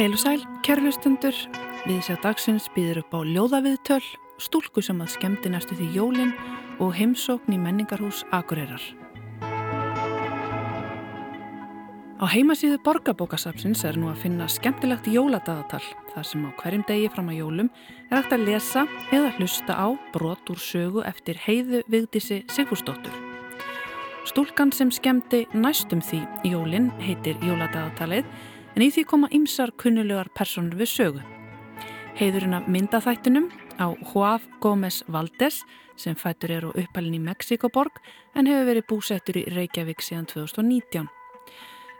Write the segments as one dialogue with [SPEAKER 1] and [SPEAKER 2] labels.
[SPEAKER 1] Heil og sæl, kærlustundur, við sjá dagsins býður upp á ljóðaviðtöl, stúlku sem að skemmti næstu því jólinn og heimsókn í menningarhús Akureyrar. Á heimasíðu borgarbókasapsins er nú að finna skemmtilegt jóladagatal þar sem á hverjum degi fram að jólum er hægt að lesa eða hlusta á brot úr sögu eftir heiðu vigdísi Sigfúrsdóttur. Stúlkan sem skemmti næstum því jólinn heitir jóladagatalið en í því koma ymsar kunnulegar personur við sögu. Heiðurinn af myndaþættinum á Huaf Gómez Valdes sem fættur er á uppalinn í Mexikoborg en hefur verið búsettur í Reykjavík síðan 2019.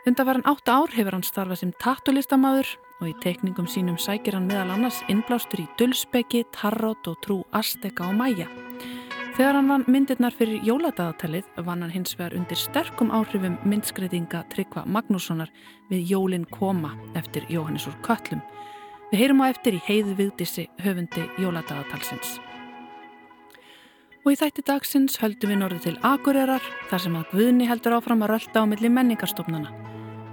[SPEAKER 1] Undarvaran átta ár hefur hann starfað sem tattulistamæður og í teikningum sínum sækir hann meðal annars innblástur í Dulsbeki, Tarot og Trú Azteka og Maja. Þegar hann vann myndirnar fyrir jóladagatalið vann hann hins vegar undir sterkum áhrifum myndskreitinga Tryggva Magnússonar við Jólin koma eftir Jóhannes úr Köllum. Við heyrum á eftir í heiðu viðdísi höfundi jóladagatalsins. Og í þætti dagsins höldum við norðu til Akureyrar þar sem að Guðni heldur áfram að rölda á milli menningarstofnana.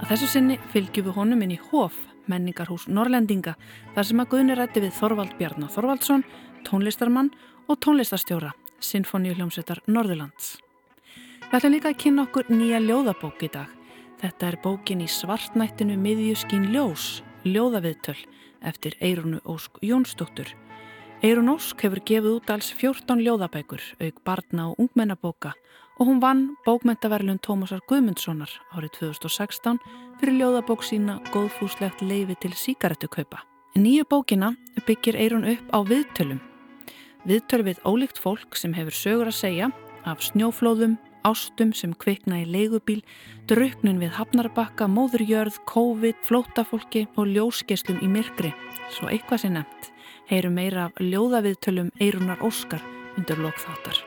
[SPEAKER 1] Að þessu sinni fylgjum við honum inn í Hof, menningarhús Norrlendinga, þar sem að Guðni rætti við Þorvald Bjarnar Þorvaldsson, tónlistarmann og tónlistarstjóra Sinfoníuljómsveitar Norðurlands. Við ætlum líka að kynna okkur nýja ljóðabók í dag. Þetta er bókin í svartnættinu miðjuskín ljós, ljóðaviðtöl, eftir Eirunu Ósk Jónsdóttur. Eirun Ósk hefur gefið út alls 14 ljóðabækur, auk barna og ungmennabóka og hún vann bókmentaverlun Tómasar Guðmundssonar árið 2016 fyrir ljóðabók sína góðfúslegt leifi til síkaretukaupa. Nýju bókina byggir Eirun upp á viðtölum Viðtöl við ólíkt fólk sem hefur sögur að segja af snjóflóðum, ástum sem kvikna í leigubíl, drauknun við hafnarbakka, móðurjörð, COVID, flótafólki og ljóskeslum í myrkri. Svo eitthvað sé nefnt, heyru meira af ljóðaviðtölum Eirunar Óskar undir lokþáttar.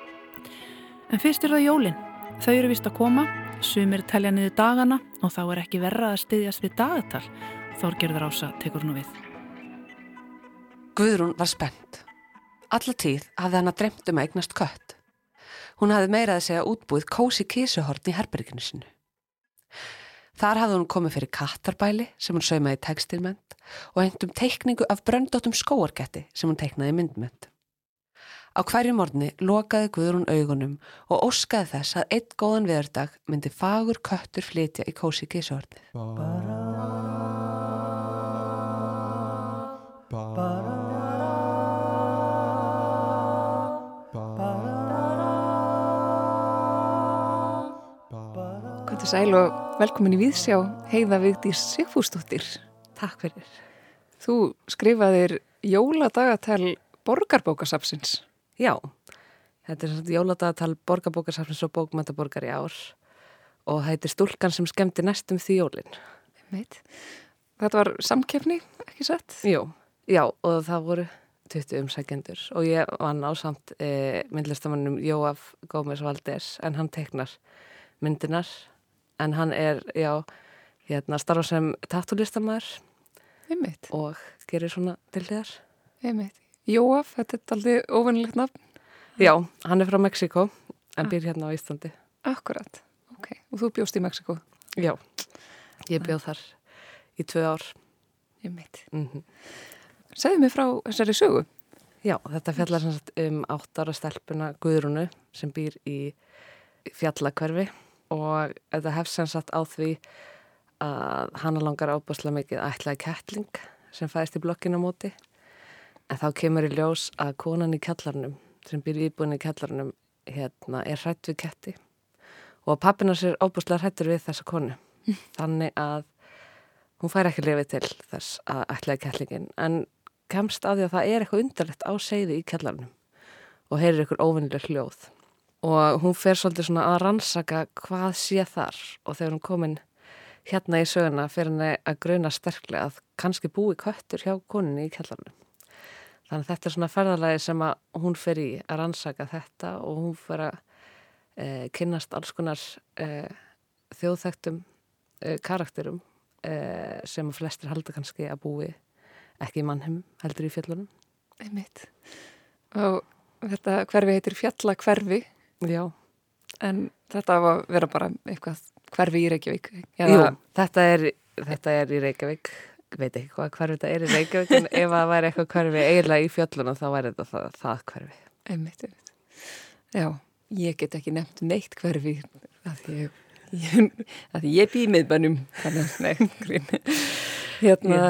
[SPEAKER 1] En fyrst er það jólinn. Þau eru vist að koma, sumir telja niður dagana og þá er ekki verra að styðjast við dagatal. Þorgerður Ása tekur nú við.
[SPEAKER 2] Guðrún var spennt. Alla tíð hafði hann að dremt um að eignast kött. Hún hafði meiraði segja útbúið kósi kísuhorn í herberginu sinu. Þar hafði hún komið fyrir kattarbæli sem hún saumaði í tekstilmend og hengt um teikningu af bröndóttum skóargetti sem hún teiknaði myndmend. Á hverju morni lokaði Guðrún augunum og óskaði þess að einn góðan veðurdag myndi fagur köttur flytja í kósi kísuhornið.
[SPEAKER 3] Er sæl og velkomin í Víðsjá heiða Vigdís Sigfúsdóttir.
[SPEAKER 2] Takk fyrir.
[SPEAKER 3] Þú skrifaðir jóladagatal borgarbókasapsins.
[SPEAKER 2] Já, þetta er svona jóladagatal borgarbókasapsins og bókmæntaborgar í ár og þetta er stúlkan sem skemmti næstum því jólinn.
[SPEAKER 3] Meit. Þetta var samkefni, ekki sett?
[SPEAKER 2] Jú, já og það voru 20 umsækjendur og ég vann á samt e, myndlistamannum Jóaf Gómez Valdés en hann teiknar myndinar en hann er, já, hérna starfa sem tattúlistamæður og gerir svona til þér.
[SPEAKER 3] Jóaf, þetta er aldrei ofennilegt nafn.
[SPEAKER 2] Já, hann er frá Mexiko en ah. býr hérna á Íslandi.
[SPEAKER 3] Akkurat, ok. Og þú bjóst í Mexiko?
[SPEAKER 2] Já, ég bjóð þar í tvö ár.
[SPEAKER 3] Einmitt. Mm -hmm. Segðu mig frá þessari sögu.
[SPEAKER 2] Já, þetta fjallar um átt ára stelpuna Guðrunu sem býr í fjallakverfi og þetta hefst sem sagt á því að hana langar ábúrslega mikið ætlaði kettling sem fæðist í blokkinu á móti en þá kemur í ljós að konan í kellarnum sem býr íbúin í kellarnum hérna, er hrætt við ketti. Og pappina sér ábúrslega hrættur við þessa konu. Þannig að hún fær ekki lefið til þess að ætlaði kettlingin en kemst að því að það er eitthvað undarlegt á segði í kellarnum og heyrir ykkur óvinnileg hljóð og hún fer svolítið svona að rannsaka hvað sé þar og þegar hún komin hérna í söguna fer henni að gröna sterklega að kannski búi köttur hjá koninni í kellarnu. Þannig að þetta er svona ferðalagi sem að hún fer í að rannsaka þetta og hún fer að e, kynnast alls konar e, þjóðþægtum e, karakterum sem að flestir halda kannski að búi ekki mannheim heldur í fjallunum.
[SPEAKER 3] Einmitt. Og þetta hverfi heitir fjallakverfi
[SPEAKER 2] Já.
[SPEAKER 3] En þetta var að vera bara eitthvað hverfi í Reykjavík?
[SPEAKER 2] Eða... Jú, þetta er, þetta er í Reykjavík veit ekki hvað hverfi þetta er í Reykjavík en ef það væri eitthvað hverfi eiginlega í fjöllunum þá væri þetta það, það hverfi.
[SPEAKER 3] Einmitt, einmitt. Já, ég get ekki nefnt neitt hverfi að ég, ég, að ég bý miðbænum þannig, nei, grín. Hérna,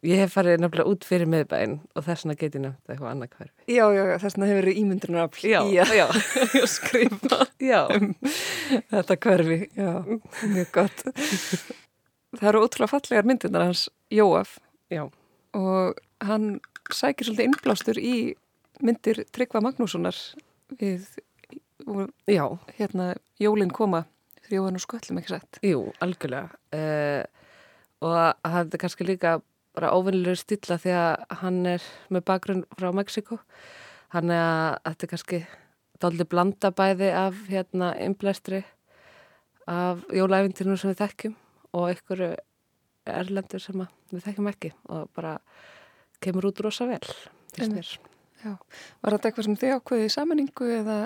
[SPEAKER 2] Ég hef farið nefnilega út fyrir miðbæinn og þess vegna get ég nefnt eitthvað annað hverfi.
[SPEAKER 3] já, já, já, þess vegna hefur verið ímyndunarafl
[SPEAKER 2] Já,
[SPEAKER 3] í að
[SPEAKER 2] já.
[SPEAKER 3] skrifa
[SPEAKER 2] Já,
[SPEAKER 3] um þetta hverfi. Já, mjög gott. Það eru ótrúlega fallegar myndirnar hans Jóaf
[SPEAKER 2] já,
[SPEAKER 3] og hann sækir svolítið innblástur í myndir Tryggva Magnússonar við
[SPEAKER 2] já,
[SPEAKER 3] hérna Jólin koma fyrir Jóhann og Sköllum ekki sett.
[SPEAKER 2] jú, algjörlega. Uh, og að það er kannski líka bara óvinnilegur stilla því að hann er með bakgrunn frá Mexiko. Hann er að þetta er kannski dálítið blanda bæði af hérna innblæstri af jólæfintinu sem við þekkjum og einhverju erlendur sem við þekkjum ekki og bara kemur út rosa vel.
[SPEAKER 3] Var þetta eitthvað sem þið ákveðið í sammenningu eða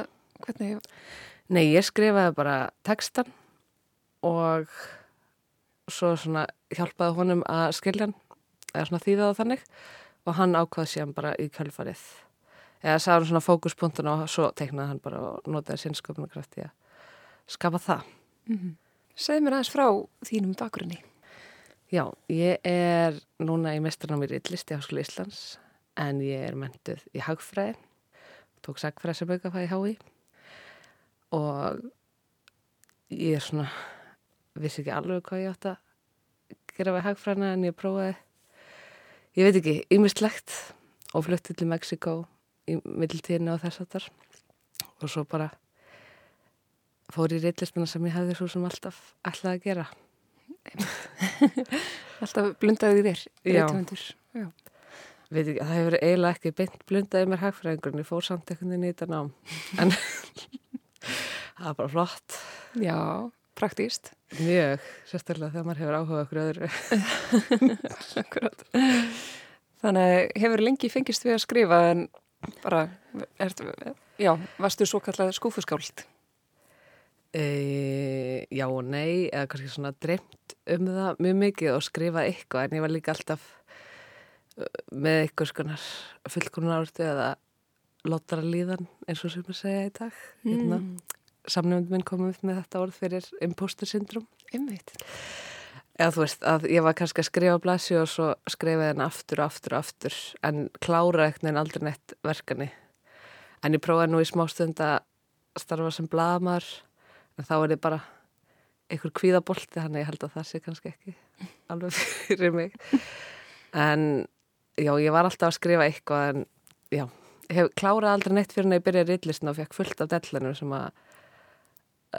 [SPEAKER 3] hvernig?
[SPEAKER 2] Nei, ég skrifaði bara textan og svo svona hjálpaði honum að skilja hann eða svona þýða það þannig. Og hann ákvaði síðan bara í kjölfarið. Eða sagði hann svona fókuspunktun og svo teiknaði hann bara og notaði sinnsköpunarkrafti að skapa það.
[SPEAKER 3] Segð mér aðeins frá þínum bakgrunni.
[SPEAKER 2] Já, ég er núna í mestranámi í Rillisti Háskóla Íslands en ég er mentuð í hagfræði, tók sagfræði sem aukafæði í hái og ég er svona, vissi ekki alveg hvað ég átt að gera við hagfræðina en ég prófaði, ég veit ekki, ymmislegt og flutti til Mexiko í middeltíðinu og þess aftar og svo bara fór í Rillistina sem ég hefði svo sem alltaf ætlaði að gera.
[SPEAKER 3] Alltaf blundaði þér.
[SPEAKER 2] Já. veit ekki, það hefur eiginlega ekki beint blundaði mér hagfræðingurinn, ég fór samt veginn í þetta nám. En það var bara flott.
[SPEAKER 3] Já, praktíst.
[SPEAKER 2] mjög, sérstaklega þegar maður hefur áhuga okkur öðru
[SPEAKER 3] Akkurat. Þannig hefur lengi fengist við að skrifa en bara, er, já, varstu svo kallað skúfuskáld.
[SPEAKER 2] e, já og nei eða kannski svona dreymt um það mjög mikið og skrifa eitthvað en ég var líka alltaf með eitthvað skonar fullkonar ártu eða lottara líðan eins og sem að segja í dag hérna, samnefnd minn komum upp með þetta orð fyrir imposter syndrom
[SPEAKER 3] Einmitt.
[SPEAKER 2] Eða þú veist að ég var kannski að skrifa blasju og svo skrifaði henn aftur og aftur og aftur en klára ekkert en aldrei neitt verkani. En ég prófaði nú í smástund að starfa sem blaðamar en þá er ég bara einhver kvíðabolti þannig ég held að það sé kannski ekki alveg fyrir mig. En já, ég var alltaf að skrifa eitthvað en já, ég hef klárað aldrei neitt fyrir en ég byrjaði rillistin og fekk fullt af dellanum sem að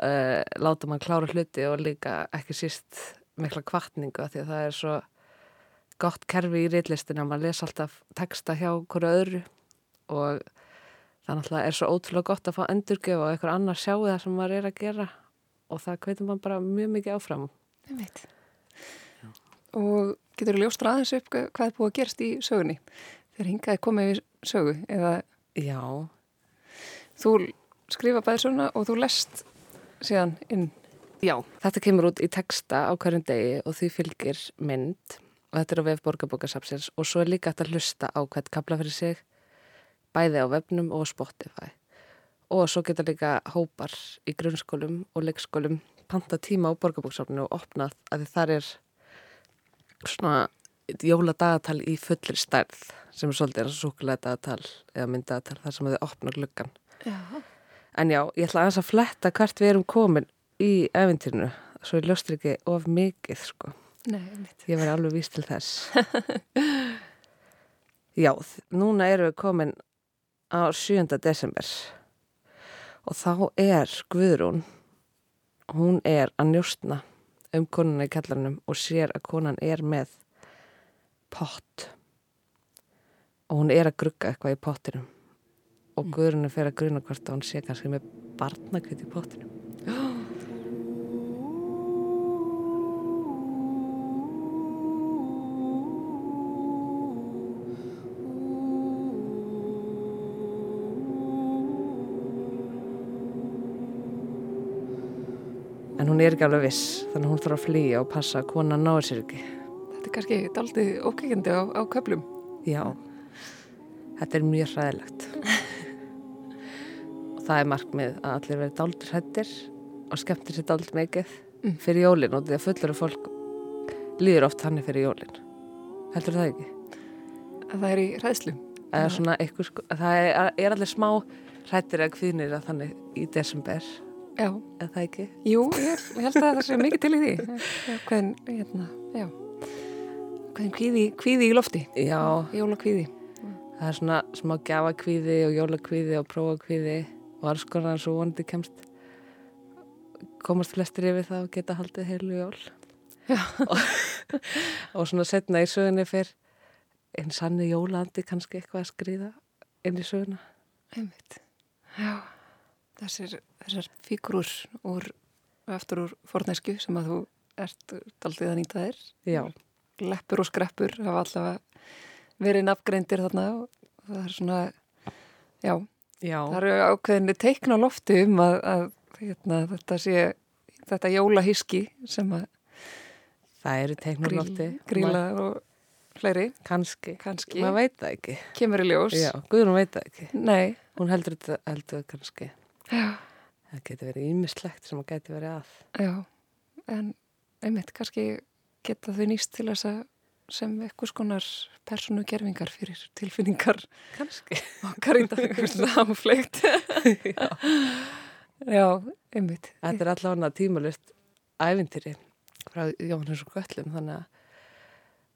[SPEAKER 2] uh, láta mann klára hluti og líka ekki síst mikla kvartningu af því að það er svo gott kerfi í reillistin að maður lesa alltaf texta hjá hverju öðru og það náttúrulega er svo ótrúlega gott að fá endurgjöf og einhver annar sjáu það sem maður er að gera og það kveitum maður bara mjög mikið áfram.
[SPEAKER 3] Einmitt. Og getur þú ljóstra aðeins upp hvað er búið að gerast í sögunni? Þegar hingaði komið við sögu eða
[SPEAKER 2] Já,
[SPEAKER 3] þú skrifa bæði svona og þú lest síðan inn.
[SPEAKER 2] já, þetta kemur út í texta á hverjum degi og því fylgir mynd. Og þetta er á vef borgarbókasapsins og svo er líka hægt að hlusta á hvert kabla fyrir sig bæði á vefnum og Spotify. Og svo geta líka hópar í grunnskólum og leikskólum panta tíma á borgarbóksafninu og opnað að þar er svona jóladagatal í fullir stærð sem er svolítið eins og súkulega dagatal eða myndagatal þar sem þau opna gluggan
[SPEAKER 3] Já.
[SPEAKER 2] En já, ég ætla aðeins að fletta hvert við erum komin í eventýrinu svo ég ljóstur ekki of mikið sko.
[SPEAKER 3] Nei, einmitt.
[SPEAKER 2] Ég væri alveg víst til þess. já, núna erum við komin á 7. desember og þá er Guðrún, hún er að njóstna um konuna í kallarnum og sér að konan er með pott og hún er að grugga eitthvað í pottinum og Guðrún er fyrir að gruna hvort að hún sé kannski með barnakvít í pottinum. En hún er ekki alveg viss, þannig að hún þarf að flýja og passa að konan náir sér ekki.
[SPEAKER 3] þetta er kannski daldið ókveikandi á, á köplum.
[SPEAKER 2] Já, þetta er mjög hræðilegt. Og það er markmið að allir verið dáldur hættir og skemmtir sér dáldur mikið
[SPEAKER 3] Mm.
[SPEAKER 2] fyrir jólin og því að fullur af fólk líður oft hann fyrir jólin. Heldur það ekki?
[SPEAKER 3] Að það er í hræðslu.
[SPEAKER 2] Eitthvað, sko, það er, er allir smá hrættir eða kvíðnir að þannig í desember,
[SPEAKER 3] Já,
[SPEAKER 2] eða það ekki?
[SPEAKER 3] jú, ég, ég held að það sé mikið til í því. Já, hvernig, hérna, já. Hvernig kvíði, kvíði í lofti,
[SPEAKER 2] Já,
[SPEAKER 3] jólakvíði.
[SPEAKER 2] það er svona smá gjafakvíði og jólakvíði og prófakvíði og alls konar svo vonandi kemst komast flestir yfir það og geta haldið heilu jól og, og svona setna í sögunni fyrr einn sannu jólandi kannski eitthvað að skrýða inn í söguna
[SPEAKER 3] Einmitt. Já, þessir, þessar fígrúr úr, eftir úr fornesku sem að þú ert daldið að nýta þér.
[SPEAKER 2] Já,
[SPEAKER 3] Leppur og skreppur hafa allavega verið nafngreindir þarna og það er svona, já,
[SPEAKER 2] já,
[SPEAKER 3] það eru ákveðinni teikna lofti um að, að hérna, þetta sé, þetta jólahíski sem að
[SPEAKER 2] það eru teiknulofti
[SPEAKER 3] gríla og fleiri,
[SPEAKER 2] kannski,
[SPEAKER 3] kannski,
[SPEAKER 2] maður veit það ekki.
[SPEAKER 3] Kemur í ljós.
[SPEAKER 2] Já, Guðrún veit það ekki.
[SPEAKER 3] Nei,
[SPEAKER 2] hún heldur þetta heldur kannski.
[SPEAKER 3] Já,
[SPEAKER 2] það getur verið ímislegt sem það getur verið að.
[SPEAKER 3] Já, en einmitt kannski geta þau nýst til þess að sem eitthvað skonar persónu gerfingar fyrir tilfinningar
[SPEAKER 2] kannski
[SPEAKER 3] okkar í dag, áflegt.
[SPEAKER 2] Já.
[SPEAKER 3] Já, einmitt.
[SPEAKER 2] Þetta er allavega tímalust ævintýri frá Jóhannes og Göllum þannig að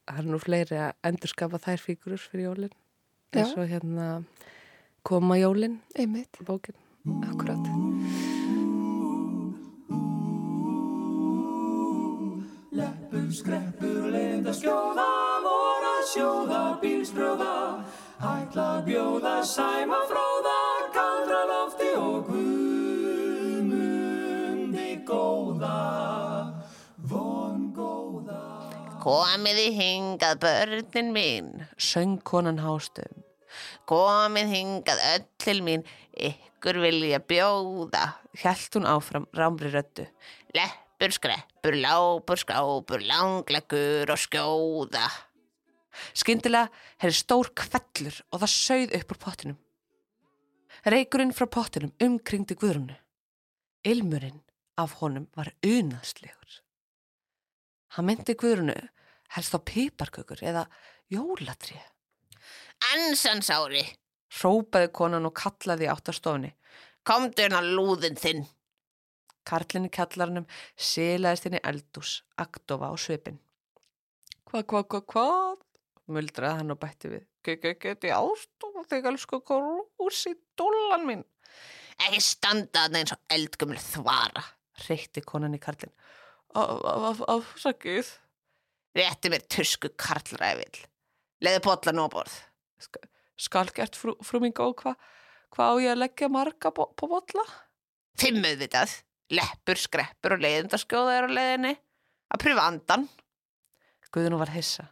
[SPEAKER 2] það er nú fleiri að endurskapa þær fígurur fyrir jólinn eins og hérna koma jólinn
[SPEAKER 3] Einmitt,
[SPEAKER 2] bókin
[SPEAKER 3] akkurat.
[SPEAKER 4] Skreppur, leiðinda skjóða, voru að sjóða, bílsprjóða, ætla að bjóða, sæma fróða, kaldra lofti og guðmundi góða, von góða.
[SPEAKER 5] Komið í hingað börnin mín,
[SPEAKER 2] söng konan hástum
[SPEAKER 5] komið hingað öll til mín, ykkur vilja bjóða.
[SPEAKER 2] Hjælt hún áfram rámri röddu
[SPEAKER 5] Leppur, skreppur, lápur, skápur, langleggur og skjóða.
[SPEAKER 2] Skyndilega hefði stór kvellur og það sauð upp úr pottinum. Reykurinn frá pottinum umkringdi guðrunu. Ilmurinn af honum var unaðslegur. Hann myndi guðrunu helst á piparkökur eða jólatrið.
[SPEAKER 5] Ansans ári,
[SPEAKER 2] Hrópaði konan og kallaði átt á stofni.
[SPEAKER 5] komdu hérna lúðin þinn.
[SPEAKER 2] Karlinn í kjallarnum silaðist í eldús, aktofa á svipin. Hvað, hvað, hvað, hvað? Muldraði hann og bætti við. Get ég ástofa þig, elsku grús í dólan minn?
[SPEAKER 5] Ekki standa þarna eins og eldgumlu þvara.
[SPEAKER 2] Reykti konan í karlinn. Afsakið.
[SPEAKER 5] Rétti mér tusku karlræfil. Leði potlan á borð.
[SPEAKER 2] Skal gert frú, frú mín góð, hvað hva á ég að leggja marga på, på botla?
[SPEAKER 5] Fimm auðvitað. Leppur, skreppur og leiðindaskjóða er á leiðinni. Að pröfa andan.
[SPEAKER 2] Guðun var hissa.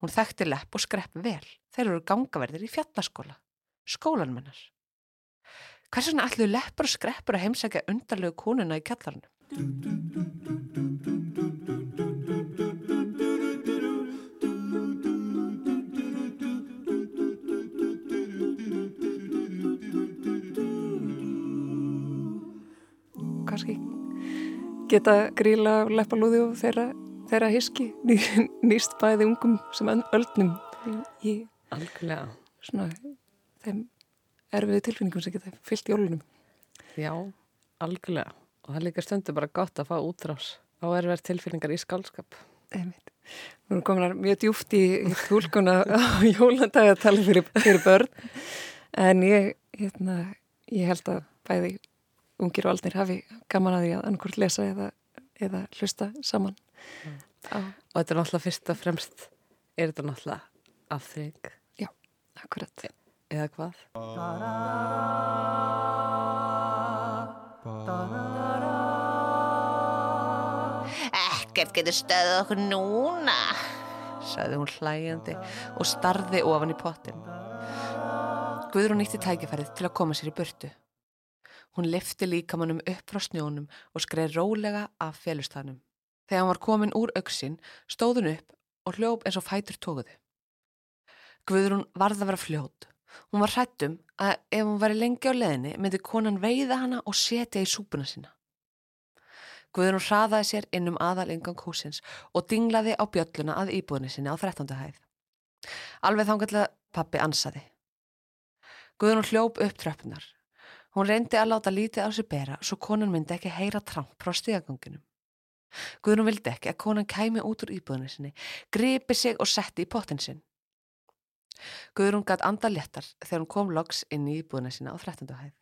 [SPEAKER 2] Hún þekkti lepp og skrepp vel. Þeir eru gangaverðir í fjallaskóla. Skólanum hennar. Hvers vegna allir leppur og skreppur að heimsækja undarlegu konuna í kjallarinu?
[SPEAKER 3] Geta gríla og leppalúði og þeirra, þeirra hiski ný, nýst bæði ungum sem öldnum í, í svona þeim erfiðu tilfinningum sem geta fyllt jólunum.
[SPEAKER 2] Já, algjörlega. Og það er líka stundu bara gott að fá útrás á erfær tilfinningar í skálskap.
[SPEAKER 3] Einmitt. Nú erum komin mjög djúft í, í tólkuna á jólandagatali fyrir, fyrir börn en ég, hérna, ég held að bæði ungir og aldnir hafi gaman að því að annarkvort lesa eða, eða hlusta saman á
[SPEAKER 2] Og þetta er náttúrulega fyrst og fremst, er þetta náttúrulega afþreying
[SPEAKER 3] akkurat.
[SPEAKER 2] eða hvað?
[SPEAKER 5] Ekkert getur stöðið okkur núna.
[SPEAKER 2] sagði hún hlægjandi og starði ofan í pottin. Guðrún nýtti tækifærið til að koma sér í burtu. Hún lifti líkamannum upp frá snjónum og skreið rólega af félustanum. Þegar hann var komin úr auksin, stóð hún upp
[SPEAKER 6] og hljóp eins og fætur tókuðu. Guðrún varð að vera fljót. Hún var hrættum að ef hún væri lengi á leðinni myndi konan veiða hana og setja í súpuna sína. Guðrún hraðaði sér inn um aðal ingang húsins og dinglaði á bjölluna að íbúðinni sinni á 13. hæð. Alveg þangarlega pappi ansaði. Guðrún hljóp upp tröppunar. Hún reyndi að láta lítið á sig bera svo konan myndi ekki heyra tramp frá stigaganginum. Guðrún vildi ekki að konan kæmi út úr íbúðinni sinni, gripi sig og setti í pottin sinn. Guðrún gatt anda léttar þegar hún kom loks inn í íbúðina sína á 13. hæð.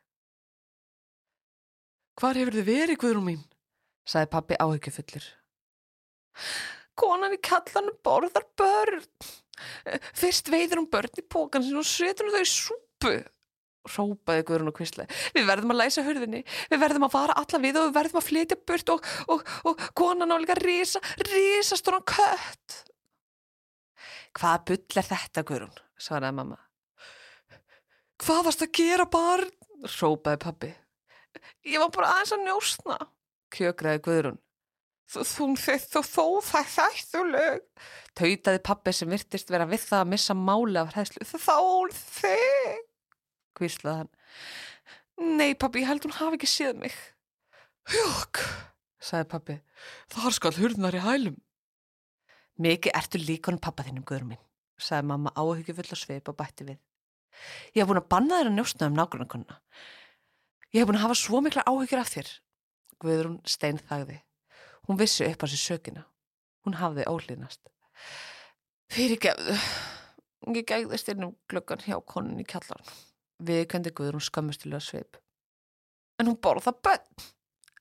[SPEAKER 6] Hvar hefur þið verið, Guðrún mín? sagði pappi áhyggjufullur. Konan í kallanum borðar börn. Fyrst veiður hún börn í pókan sin og setur hún þau í súpu. Rópaði Guðrún og kvislega. Við verðum að læsa hörðinni, við verðum að vara alla við og við verðum að flytja burt og, og, og konan á líka risa, risa stóran kött. Hvað bull er þetta, Guðrún? svaraði mamma. Hvað varst að gera barn? Rópaði pappi. Ég var bara aðeins að njóstna, kjökraði Guðrún. Þú, þú, það þættuleg. Tautaði pappi sem virtist vera við það að missa máli af hræðslu. Þá þig, kvíslaði hann. Nei, pappi, ég held hún hafi ekki séð mig. Jók, sagði pappi. Þar skal hurðnar í hælum. Mikið ertu líkonum pappa þinnum, Guðrún minn, sagði mamma áhyggjufull og sveip og bætti við. Ég hef búin að banna þér að njóstna um nágrunarkonuna. Ég hef búin að hafa svo mikla áhyggjur af þér. Guðrún stein þagði. Hún vissi upp á sér sökina. Hún hafði ólínast. Fyrir gefðu. Ég gegðist inn um glöggan hjá konun í kjallarn. Við kendi Guðrún skammustilega sveip. En hún borða bönn.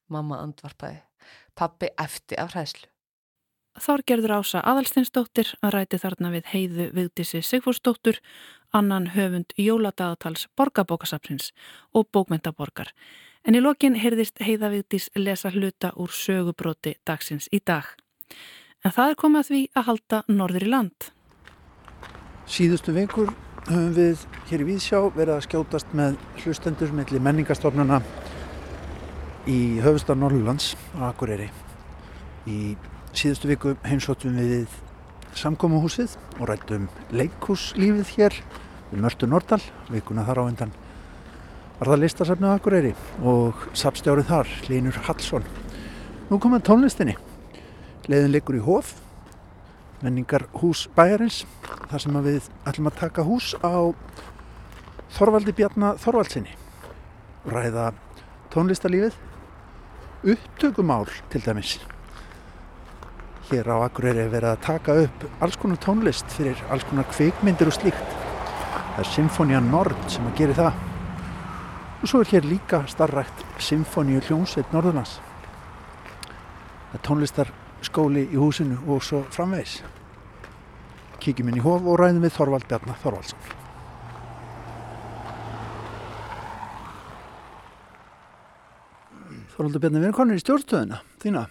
[SPEAKER 6] Mamma andvarpaði. Pappi efti af hræðslu.
[SPEAKER 1] Þorgerður Ása Aðalstinsdóttir að ræti þarna við heiðu Vigdísi Sigfúrsdóttur, annan höfund Jóladagatals Borgabókasapsins og Bókmentaborgar. En í lokin heyrðist heiða Vigdís lesa hluta úr sögubróti dagsins í dag. En það er komið að því að halda norður í land.
[SPEAKER 7] Síðustu vikur höfum við hér í Víðsjá verið að skjótast með hlustendur melli menningastofnuna í höfustar Norrlands á Akureyri. Í síðustu viku heimsóttum við samkómuhúsið og rættum leikhúslífið hér við Mörtu Nordal, vikuna þar á endan var það listasafnið á Akureyri og sapstjárið þar, Linur Hallsson. Nú komum tónlistinni. Leiðin leikur í Hóf, menningar hús bæjarins, þar sem við ætlum að taka hús á Þorvaldi Bjarnar Þorvaldsinni. Ræða tónlistalífið, upptökumál til dæmis hér á Akureyri verið að taka upp alls konar tónlist fyrir alls konar kvikmyndir og slíkt. Það er Symfónia Nord sem að gera það. Og svo er hér líka starrækt Symfóniu hljómsveit Norðurlands. Það er tónlistarskóli í húsinu og svo framvegs. Kíkjum inn í hof og ræðum við Þorvald Bjarnar Þorvaldsson. Þorvaldur Bjarnar, við erum konir í stjórnstöðuna, þína.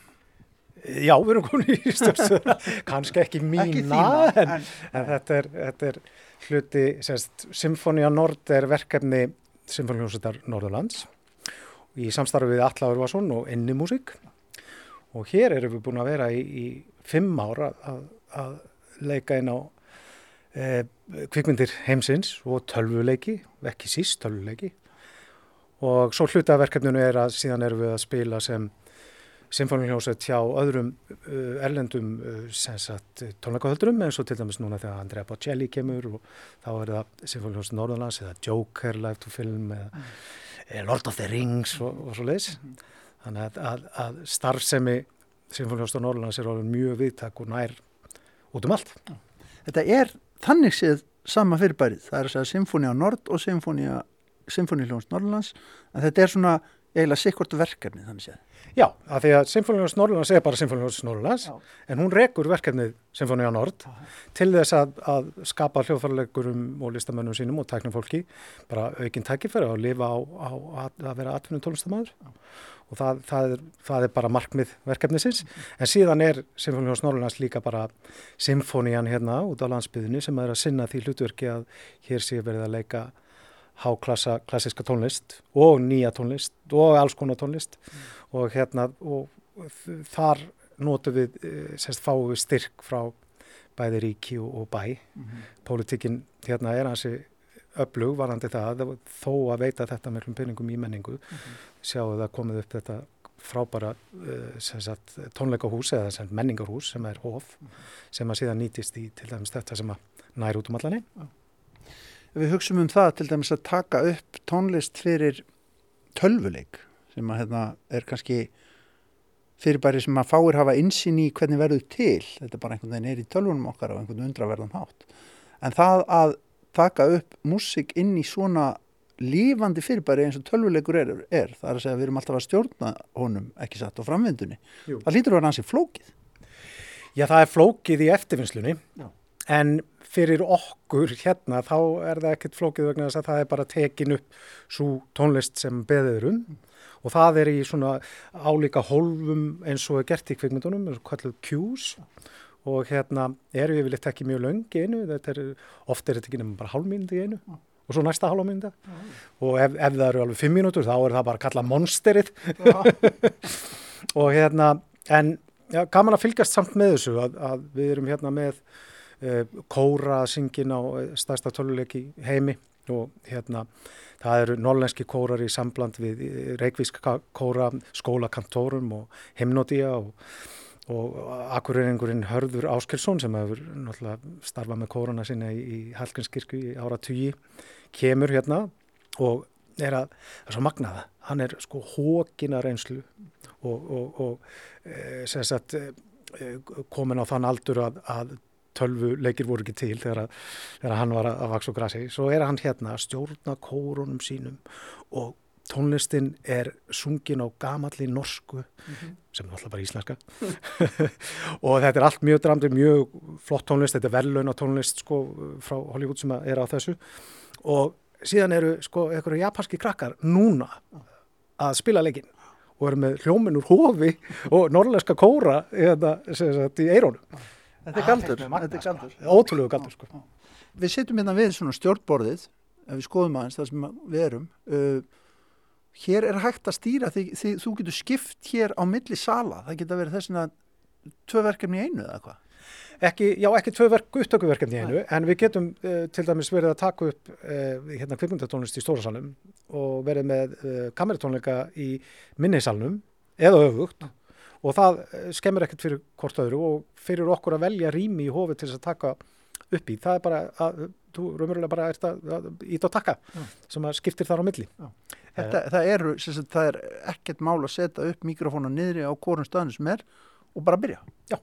[SPEAKER 8] Já, við erum konið í stjórnstöðuna, kannski ekki mína,
[SPEAKER 7] Ekki þína,
[SPEAKER 8] en,
[SPEAKER 7] en-
[SPEAKER 8] en þetta, er, þetta er hluti, semst, Symfónia Nord er verkefni Symfónihljómsveitar Norðurlands í samstarfi við Alla Örvason og Inni Músík og hér erum við búin að vera í, í fimm ára að, að leika inn á eh, kvikmyndir heimsins og tölvuleiki, ekki síst tölvuleiki og svo hluta af verkefninu er að síðan erum við að spila sem symfónihljómsveit hjá öðrum uh, erlendum uh, tónleikahöldurum eins og til dæmis núna þegar Andrea Bocelli kemur og þá er það symfónihljómsveit Norðurlands eða Joker Live to Film eða mm. Lord of the Rings og, og svo leiðis. Þannig að, að, að starfsemi symfónihljómsveit Norðurlands er alveg mjög viðtak og nær út um allt.
[SPEAKER 7] Þetta er þannig séð sama fyrirbærið. Það er að segja Symfónia Nord og Symfónia Symfónihljóns Norrlands. En þetta er svona eiginlega sikkort verkefni þannig séð.
[SPEAKER 8] Já, af því að Symfónihljóms Norrlands er bara Symfónihljóms Norrlands en hún rekur verkefnið Symfónia Nord til þess að, að skapa hljóðfæralegurum og listamönnum sínum og tæknum fólki bara aukinn tækifæri að lifa á, á að, að vera atvinnum tónlistamæður og það, það, er, það er bara markmið verkefnisins. En síðan er Symfónihljóms Norrlands líka bara symfónian hérna út á landsbyðinni sem er að sinna því hlutverki að hér sé verið að leika háklassa klassiska tónlist og nýja tónlist og alls konar tónlist og hérna og þar notum við, eh, semst fáum við styrk frá bæði ríki og, og bæ. Mm -hmm. Pólitíkin hérna er hansi öflug varandi það þó að veita þetta með peningum í menningu. Mm -hmm. Sjáu það komið upp þetta frábæra uh, sagt, tónleikahús eða sagt, menningarhús sem er hof mm -hmm. sem að síðan nýtist í til dæmis þetta sem að nær út um allanir.
[SPEAKER 7] Við hugsaum um það til dæmis að taka upp tónlist fyrir tölvuleik sem að hérna er kannski fyrirbæri sem að fáir hafa insinn í hvernig verður til, þetta er bara einhvern veginn er í tölvunum okkar á einhvern undraverðan hátt. En það að taka upp músik inn í svona lífandi fyrirbæri eins og tölvuleikur er, er það er að segja að við erum alltaf að stjórna honum ekki satt á framvindunni Jú. það lítur að vera hansi flókið.
[SPEAKER 8] Já það er flókið í eftirfinnslunni en fyrir okkur hérna þá er það ekkert flókið vegna þess að það er bara tekin upp svo tónlist sem beðir um. Og það er í svona álíka hólfum eins og er gert í kvikmyndunum, kalluð cues og hérna eru við vilt ekki mjög löngi einu, þetta er, ofta er þetta ekki nefnum bara hálfmyndi einu. Og svo næsta hálfmynda og ef, ef það eru alveg fimm mínútur þá er það bara að kalla monsterið og hérna, en já, gaman að fylgast samt með þessu að, að við erum hérna með uh, kóra syngin á stærsta töluleiki heimi og hérna Það eru norlenski kórar í sambland við reikvíska kóra, skólakantórum og himnodía og, og akkurýringurinn Hörður Áskilsson sem hefur starfað með kórarna sinna í, í Hallgrimskirkju í ára tugi, kemur hérna og er að, það er svo magnaða, hann er sko hókina reynslu og, og, og e, sagt, e, komin á þann aldur að, að tölvuleikir voru ekki til þegar, að, þegar hann var að vaks og grasi. Svo er hann hérna að stjórna kórunum sínum og tónlistin er sungin á gamalli norsku mm -hmm. sem er alltaf bara íslenska. Og þetta er allt mjög dramdi, mjög flott tónlist þetta er vellauna tónlist sko frá Hollywood sem er á þessu. Og síðan eru sko einhverju japanski krakkar núna að spila leikin og eru með hljómin úr hofi og norrlæska kóra eða, sagt, í eirónum
[SPEAKER 7] Þetta er galdur, þetta er galdur.
[SPEAKER 8] Ótrúlega galdur sko.
[SPEAKER 7] Við setjum hérna við svona stjórnborðið, ef við skoðum aðeins það sem við erum. Uh, hér er hægt að stýra því, því þú getur skipt hér á milli sala. Það geta verið þess að tvö verkefni í einu eða hvað?
[SPEAKER 8] Ekki, já, ekki tvö verk, upptökuverkefni í einu, Nei. en við getum uh, til dæmis verið að taka upp uh, hérna kvikmyndatónlist í stóra salnum og verið með uh, kameratónleika í minnisalnum eða öfugt. Og það eh, skemmir ekkert fyrir hvort öðru og fyrir okkur að velja rými í hófi til þess að taka upp í. Það er bara að þú raunverulega bara ert að ít á taka Já. sem að skiptir þar á milli.
[SPEAKER 7] Þetta, það, er, sagt, það er ekkert mál að setja upp mikrofónu niðri á hvornum stöðinu sem er og bara byrja.
[SPEAKER 8] Já,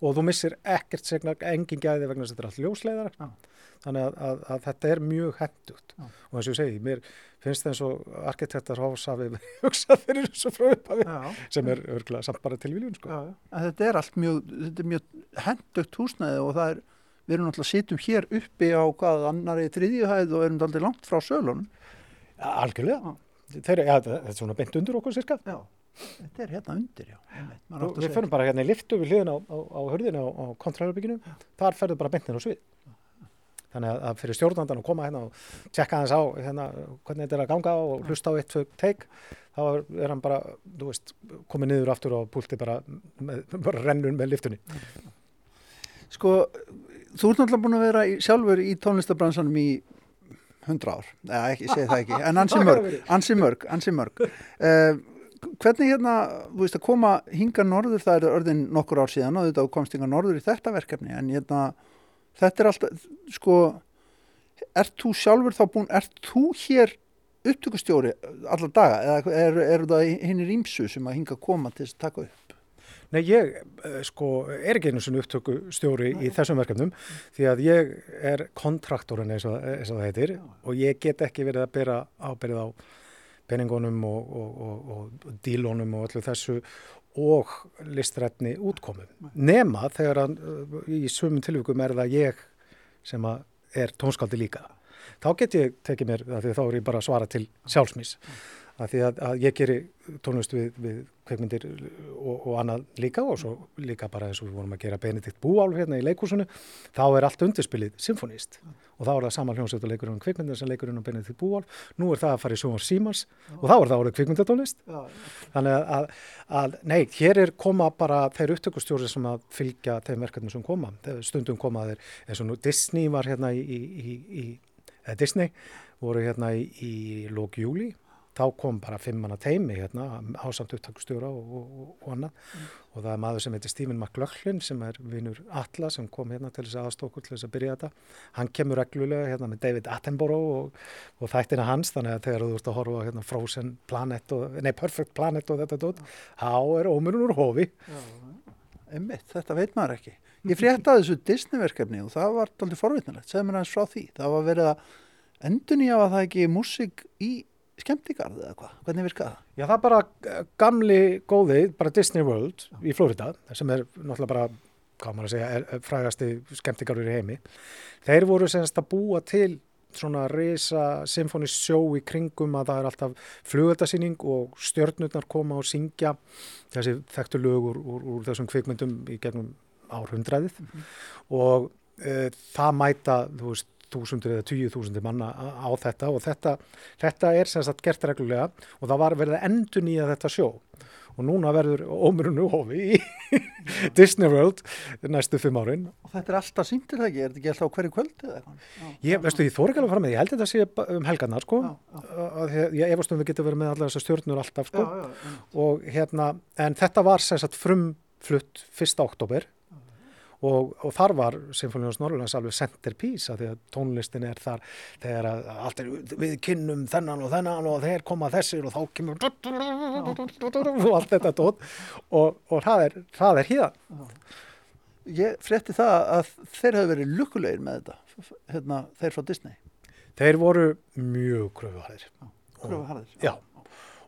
[SPEAKER 8] og þú missir ekkert segna engin gæði vegna þess að þetta er allt ljósleiðar. Já. Þannig að, að, að þetta er mjög hendugt Já. og eins og ég segi, mér finnst það eins og arkitektar hásafi hugsað fyrir þessu frá upphafi sem er örgulega samt bara til viljun sko.
[SPEAKER 7] Þetta er allt mjög, mjög hendugt húsnæði og það er við erum náttúrulega sýtum hér uppi á hvað annari þriðjuhæð og erum aldrei langt frá sölunum.
[SPEAKER 8] Algjörlega, Þeir, ja, þetta er svona beint undir okkur cirka
[SPEAKER 7] Já Þetta er hérna undir, já.
[SPEAKER 8] Við förum bara hérna í liftu við hliðin á, á, á hörðinu á, á kontræðarbygginu. Þar ferður bara beintin á svið. Þannig að fyrir stjórnandan að koma hérna og tjekka hans á hérna, hvernig þetta er að ganga og hlusta á eitt fyrir teik, þá er hann bara, þú veist, komið niður aftur og púlti bara, með, bara rennun með liftunni.
[SPEAKER 7] Sko, þú ert náttúrulega búin að vera í, sjálfur í tónlistabransanum í hundra ár, eða ekki, segi það ekki, en ansi mörg, ansi mörg, ansi mörg. Uh, hvernig hérna, þú veist, að koma hinga norður, það er örðin nokkur ár síðan og þetta komst hinga norður í þetta verkefni, en hérna, þetta er alltaf, sko ert þú sjálfur þá búin, ert þú hér upptökustjóri allar daga eða eru er það hinnir ímsu sem að hinga koma til þess að taka upp?
[SPEAKER 8] Nei, ég eh, sko er ekki einu svona upptökustjóri Nei. í þessum verkefnum því að ég er kontraktorinn eins og, eins og það heitir og ég get ekki verið að bera áberið á peningunum og, og, og dílónum og öllu þessu og listrætni útkomum. Nema þegar að, í sumum tilvíkum er það ég sem er tónskaldi líka. Þá get ég tekið mér, þá er ég bara að svara til sjálfsmís, að því að, að ég geri tónlist við, við kveikmyndir og, og annað líka og svo líka bara eins og við vorum að gera Benedikt Búálf hérna í leikúsinu þá er allt undirspilið symfónist og þá er það sama hljómsveit og leikurinn um kveikmyndir sem leikurinn um Benedikt Búálf. Nú er það að fara í Sjómar Símans og þá er það orðið kveikmyndatónlist þannig að, að, að nei, hér er koma bara þeir upptökustjóri sem að fylgja þeim verkefnum sem koma. Þeir stundum koma þeir eins og nú Disney var hérna í, í, í, í Disney voru hérna í, í lók júli þá kom bara fimm manna teimi hérna ásamt upptakustjóra og, og, og annað og það er maður sem heitir Stephen McLaughlin sem er vinur Atla sem kom hérna til þess aðstókur til þess að byrja þetta hann kemur reglulega hérna með David Attenborough og, og þættina hans þannig að þegar þú ert að horfa á hérna Frozen Planet og, nei Perfect Planet og þetta dót þá er ómurinn úr hofi
[SPEAKER 7] Einmitt, þetta veit maður ekki. Ég fréttaði þessu Disney-verkefni og það var aldrei forvitnilegt. Segð mér aðeins frá því. Það var verið að endunýja að það ekki músík í skemmtigarð eða hvað? Hvernig virkaði það?
[SPEAKER 8] Já, það er bara eh, gamli góði, bara Disney World í Florida, sem er náttúrulega bara, hvað maður að segja, frægasti skemmtigarður í heimi. Þeir voru semst að búa til svona risa symfónist sjó í kringum að það er alltaf flugöldasýning og stjörnurnar koma og syngja þessi þekktu lög úr, úr, þessum kvikmyndum í gegnum árhundræðið og e, það mæta, þú veist, þúsundir eða tíu þúsundir manna á, þetta og þetta, þetta er sem sagt gert reglulega og það var verið að endur nýja þetta sjó og núna verður ómurinu hofi í Disney World næstu fimm árin
[SPEAKER 7] Og þetta er alltaf sýndir það ekki? Er þetta ekki alltaf hverju kvöldi eða eitthvað?
[SPEAKER 8] Ég, veistu, ég þóri ekki alveg fram með því, ég held að þetta sé um helgarnar, sko,
[SPEAKER 7] Já, já.
[SPEAKER 8] að að ég efast um við getum verið með allar þessar stjórnur alltaf, sko,
[SPEAKER 7] Já,
[SPEAKER 8] og hérna, en þetta var sem sagt frumflutt 1. oktober og, og þar var Sinfónius Norrlands alveg centerpiece að því að tónlistin er þar þegar allt er við kynnum þennan og þennan og þeir koma þessir og þá kemur og allt þetta tótt og, og það er, það er hérna.
[SPEAKER 7] Ég frétti það að þeir hafi verið lukkulegir með þetta, hérna, þeir frá Disney.
[SPEAKER 8] Þeir voru mjög kröfuharðir.
[SPEAKER 7] Kröfu harðir.
[SPEAKER 8] Já,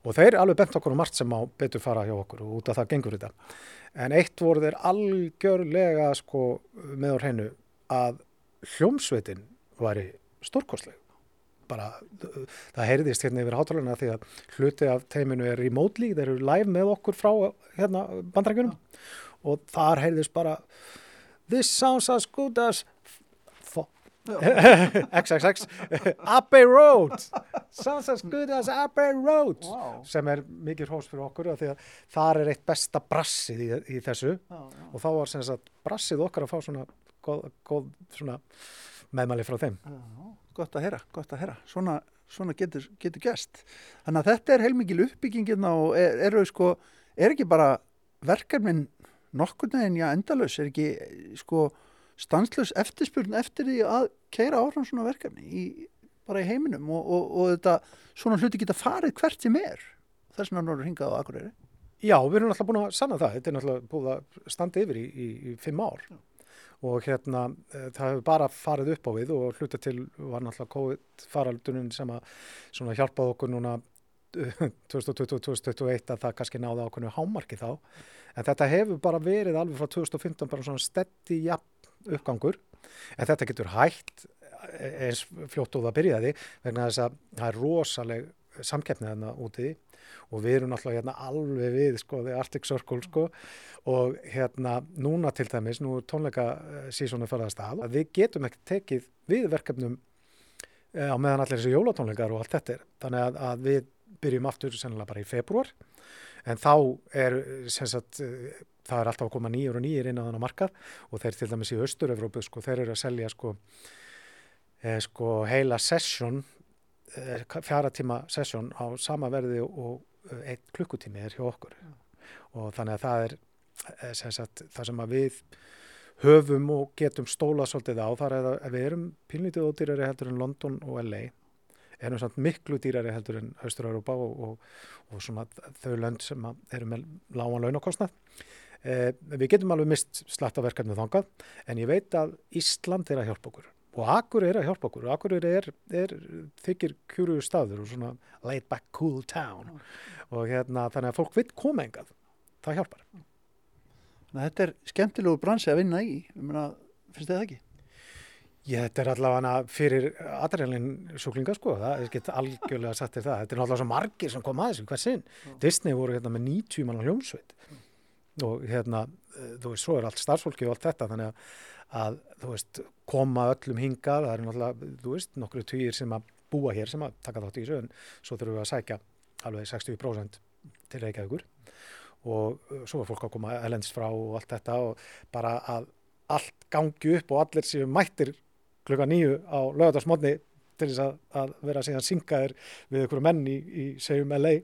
[SPEAKER 8] og þeir alveg bent okkur um margt sem á betur fara hjá okkur og út af það gengur þetta. En eitt voru þeir algjörlega sko með á hreinu að hljómsveitin væri stórkostleg. Bara, það heyrðist hérna yfir hátalana því að hluti af teiminu er remotely, þeir eru live með okkur frá hérna bandrækjunum og þar heyrðist bara This sounds as good as XXX Abbey Road Sounds as good as Abbey Road
[SPEAKER 7] Vá.
[SPEAKER 8] sem er mikið hrós fyrir okkur því að þar er eitt besta brassið í, í þessu
[SPEAKER 7] Já, já.
[SPEAKER 8] og þá var sem sagt brassið okkar að fá svona góð, góð svona meðmæli frá þeim
[SPEAKER 7] Já, gott að heyra, gott að heyra. Svona, svona getur, getur gæst. Þannig að þetta er heilmikil uppbyggingin og er, eru sko, er ekki bara verkefnin nokkurn veginn, já, endalaus, er ekki sko stanslaus eftirspurn eftir því að keira áfram svona verkefni í, bara í heiminum og, og, og þetta svona hluti geta farið hvert sem er. Þess vegna norður hingað á Akureyri.
[SPEAKER 8] Já, við erum náttúrulega búin að sanna það. Þetta er náttúrulega búin að standa yfir í, í, í fimm ár. Og hérna eh, það hefur bara farið upp á við og hluta til var náttúrulega COVID faraldunum sem að svona hjálpaði okkur núna 2020-2021 að það kannski náði ákveðnu hámarki þá. En þetta hefur bara verið alveg frá 2015 bara svona stetti jafn uppgangur en þetta getur hægt eh, eins fljótt og það byrjaði vegna þess að það er rosaleg samkeppnið þarna úti og við erum náttúrulega hérna alveg við sko, The Arctic Circle sko. Og hérna núna til dæmis, nú tónleika sísónu ferðast að, að við getum ekki tekið við verkefnum eh, á meðan allir þessi jólatónleikar og allt þetta er. Þannig að, að við byrjum aftur sennilega bara í februar en þá er sem sagt eh, það er alltaf að koma nýjur og nýjur inn á þannig markað og þeir til dæmis í Östur-Evrópu sko, þeir eru að selja sko, eh, sko heila session eh, fjara tíma session á sama verði og eh, einn klukkutími er hjá okkur. Og þannig að það er eh, sem sagt, það sem að við höfum og getum stóla svolítið á þar að við erum pínlítið ódýrari heldur en London og LA erum samt miklu dýrari heldur en Austur-Europa og, og, og svona þau lönd sem eru með lágan launakostnað. Eh, við getum alveg mist slatta verkefni þangað en ég veit að Ísland er að hjálpa okkur og Akur er að hjálpa okkur og Akur er, er þykir kjúru staður og svona laid back cool town og hérna þannig að fólk vill koma engað það hjálpar.
[SPEAKER 7] Að þetta er skemmtilegu bransi að vinna í. Meina, finnst þið það ekki?
[SPEAKER 8] Ég, þetta er allavega fyrir adrenalin sjúklinga sko, það er gett algjörlega satt til það. Þetta er náttúrulega svo margir sem kom aðeins hver sinn. Disney voru hérna með 90 mann hljómsveit og hérna, eh, þú veist, svo er allt starfsfólki og allt þetta, þannig að, að þú veist, koma öllum hingað, það er náttúrulega, þú veist, nokkru týjir sem að búa hér sem að taka þátt í þessu, en svo þurfum við að sækja alveg 60% til Reykjavíkur. Og uh, svo er fólk að koma elendist frá og allt þetta og bara að allt gangi upp og allir séu mættir klukka nýju á lögadagsmotni til þess að, að vera síðan syngaðir við einhverju menn í, í segjum LA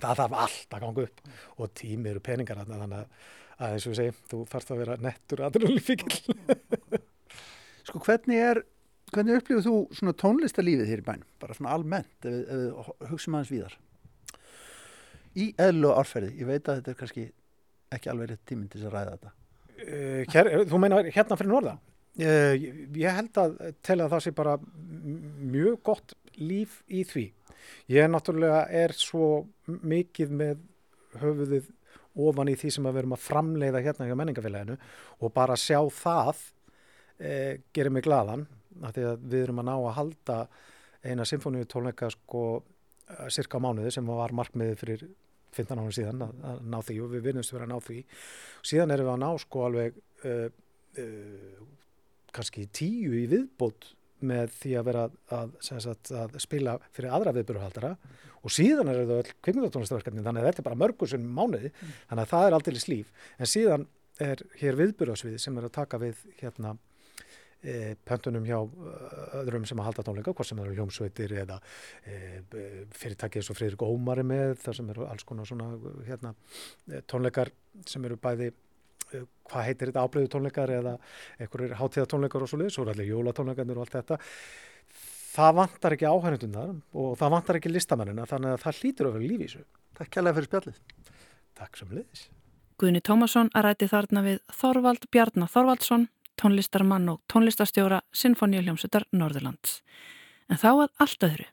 [SPEAKER 8] það þarf allt að ganga upp og tími eru peningar þarna, þannig að, að eins og við segjum, þú farst að vera nettur aðrunlífikil
[SPEAKER 7] Sko hvernig er, hvernig upplifir þú svona tónlistarlífið hér í bænum? Bara svona almennt, ef við, hugsaum aðeins víðar. Í eðlu árferði, ég veit að þetta er kannski ekki alveg rétt tíminn til þess að ræða þetta.
[SPEAKER 8] Uh, hér, þú meina hérna fyrir norða? Uh, ég, ég held að tel að það sé bara mjög gott líf í því. Ég náttúrulega er svo mikið með höfuðið ofan í því sem að við erum að framleiða hérna hjá menningafélaginu og bara sjá það uh, gerir mig glaðan af því að við erum að ná að halda eina symfóníu tónleika sko cirka á mánuði sem var markmiðið fyrir 15 árum síðan að, að ná því og við vinnumst vera að ná því. Síðan erum við að ná sko alveg uh, uh, kannski tíu í viðbót með því að vera að, sagt, að spila fyrir aðra viðbyrjuhaldara og síðan er það öll kvikmyndatónlistaverkefni þannig að þetta er bara mörgur sem mánuði þannig að það er aldrei líf. En síðan er hér viðbyrjusvið sem er að taka við hérna e, pöntunum hjá öðrum sem að halda tónleika, hvort sem eru hljómsveitir eða e, fyrirtæki eins og Friðrik Ómar er með, þar sem eru alls konar svona hérna, eh, tónleikar sem eru bæði hvað heitir þetta ábreyðu tónleikar eða einhverjir hátíðatónleikar og svo svo eru allir jólatónleikarnir og allt þetta það vantar ekki áhænundundar og það vantar ekki listamennina þannig að það hlýtur að vera líf í þessu
[SPEAKER 7] Takk kærlega fyrir spjallið.
[SPEAKER 8] Takk sem liðis
[SPEAKER 1] Guðni Tómasson að ræti þarna við Þorvald Bjarnar Þorvaldsson, tónlistarmann og tónlistarstjóra Sinfoníuljómsutar Norðurlands. En þá að allt öðru.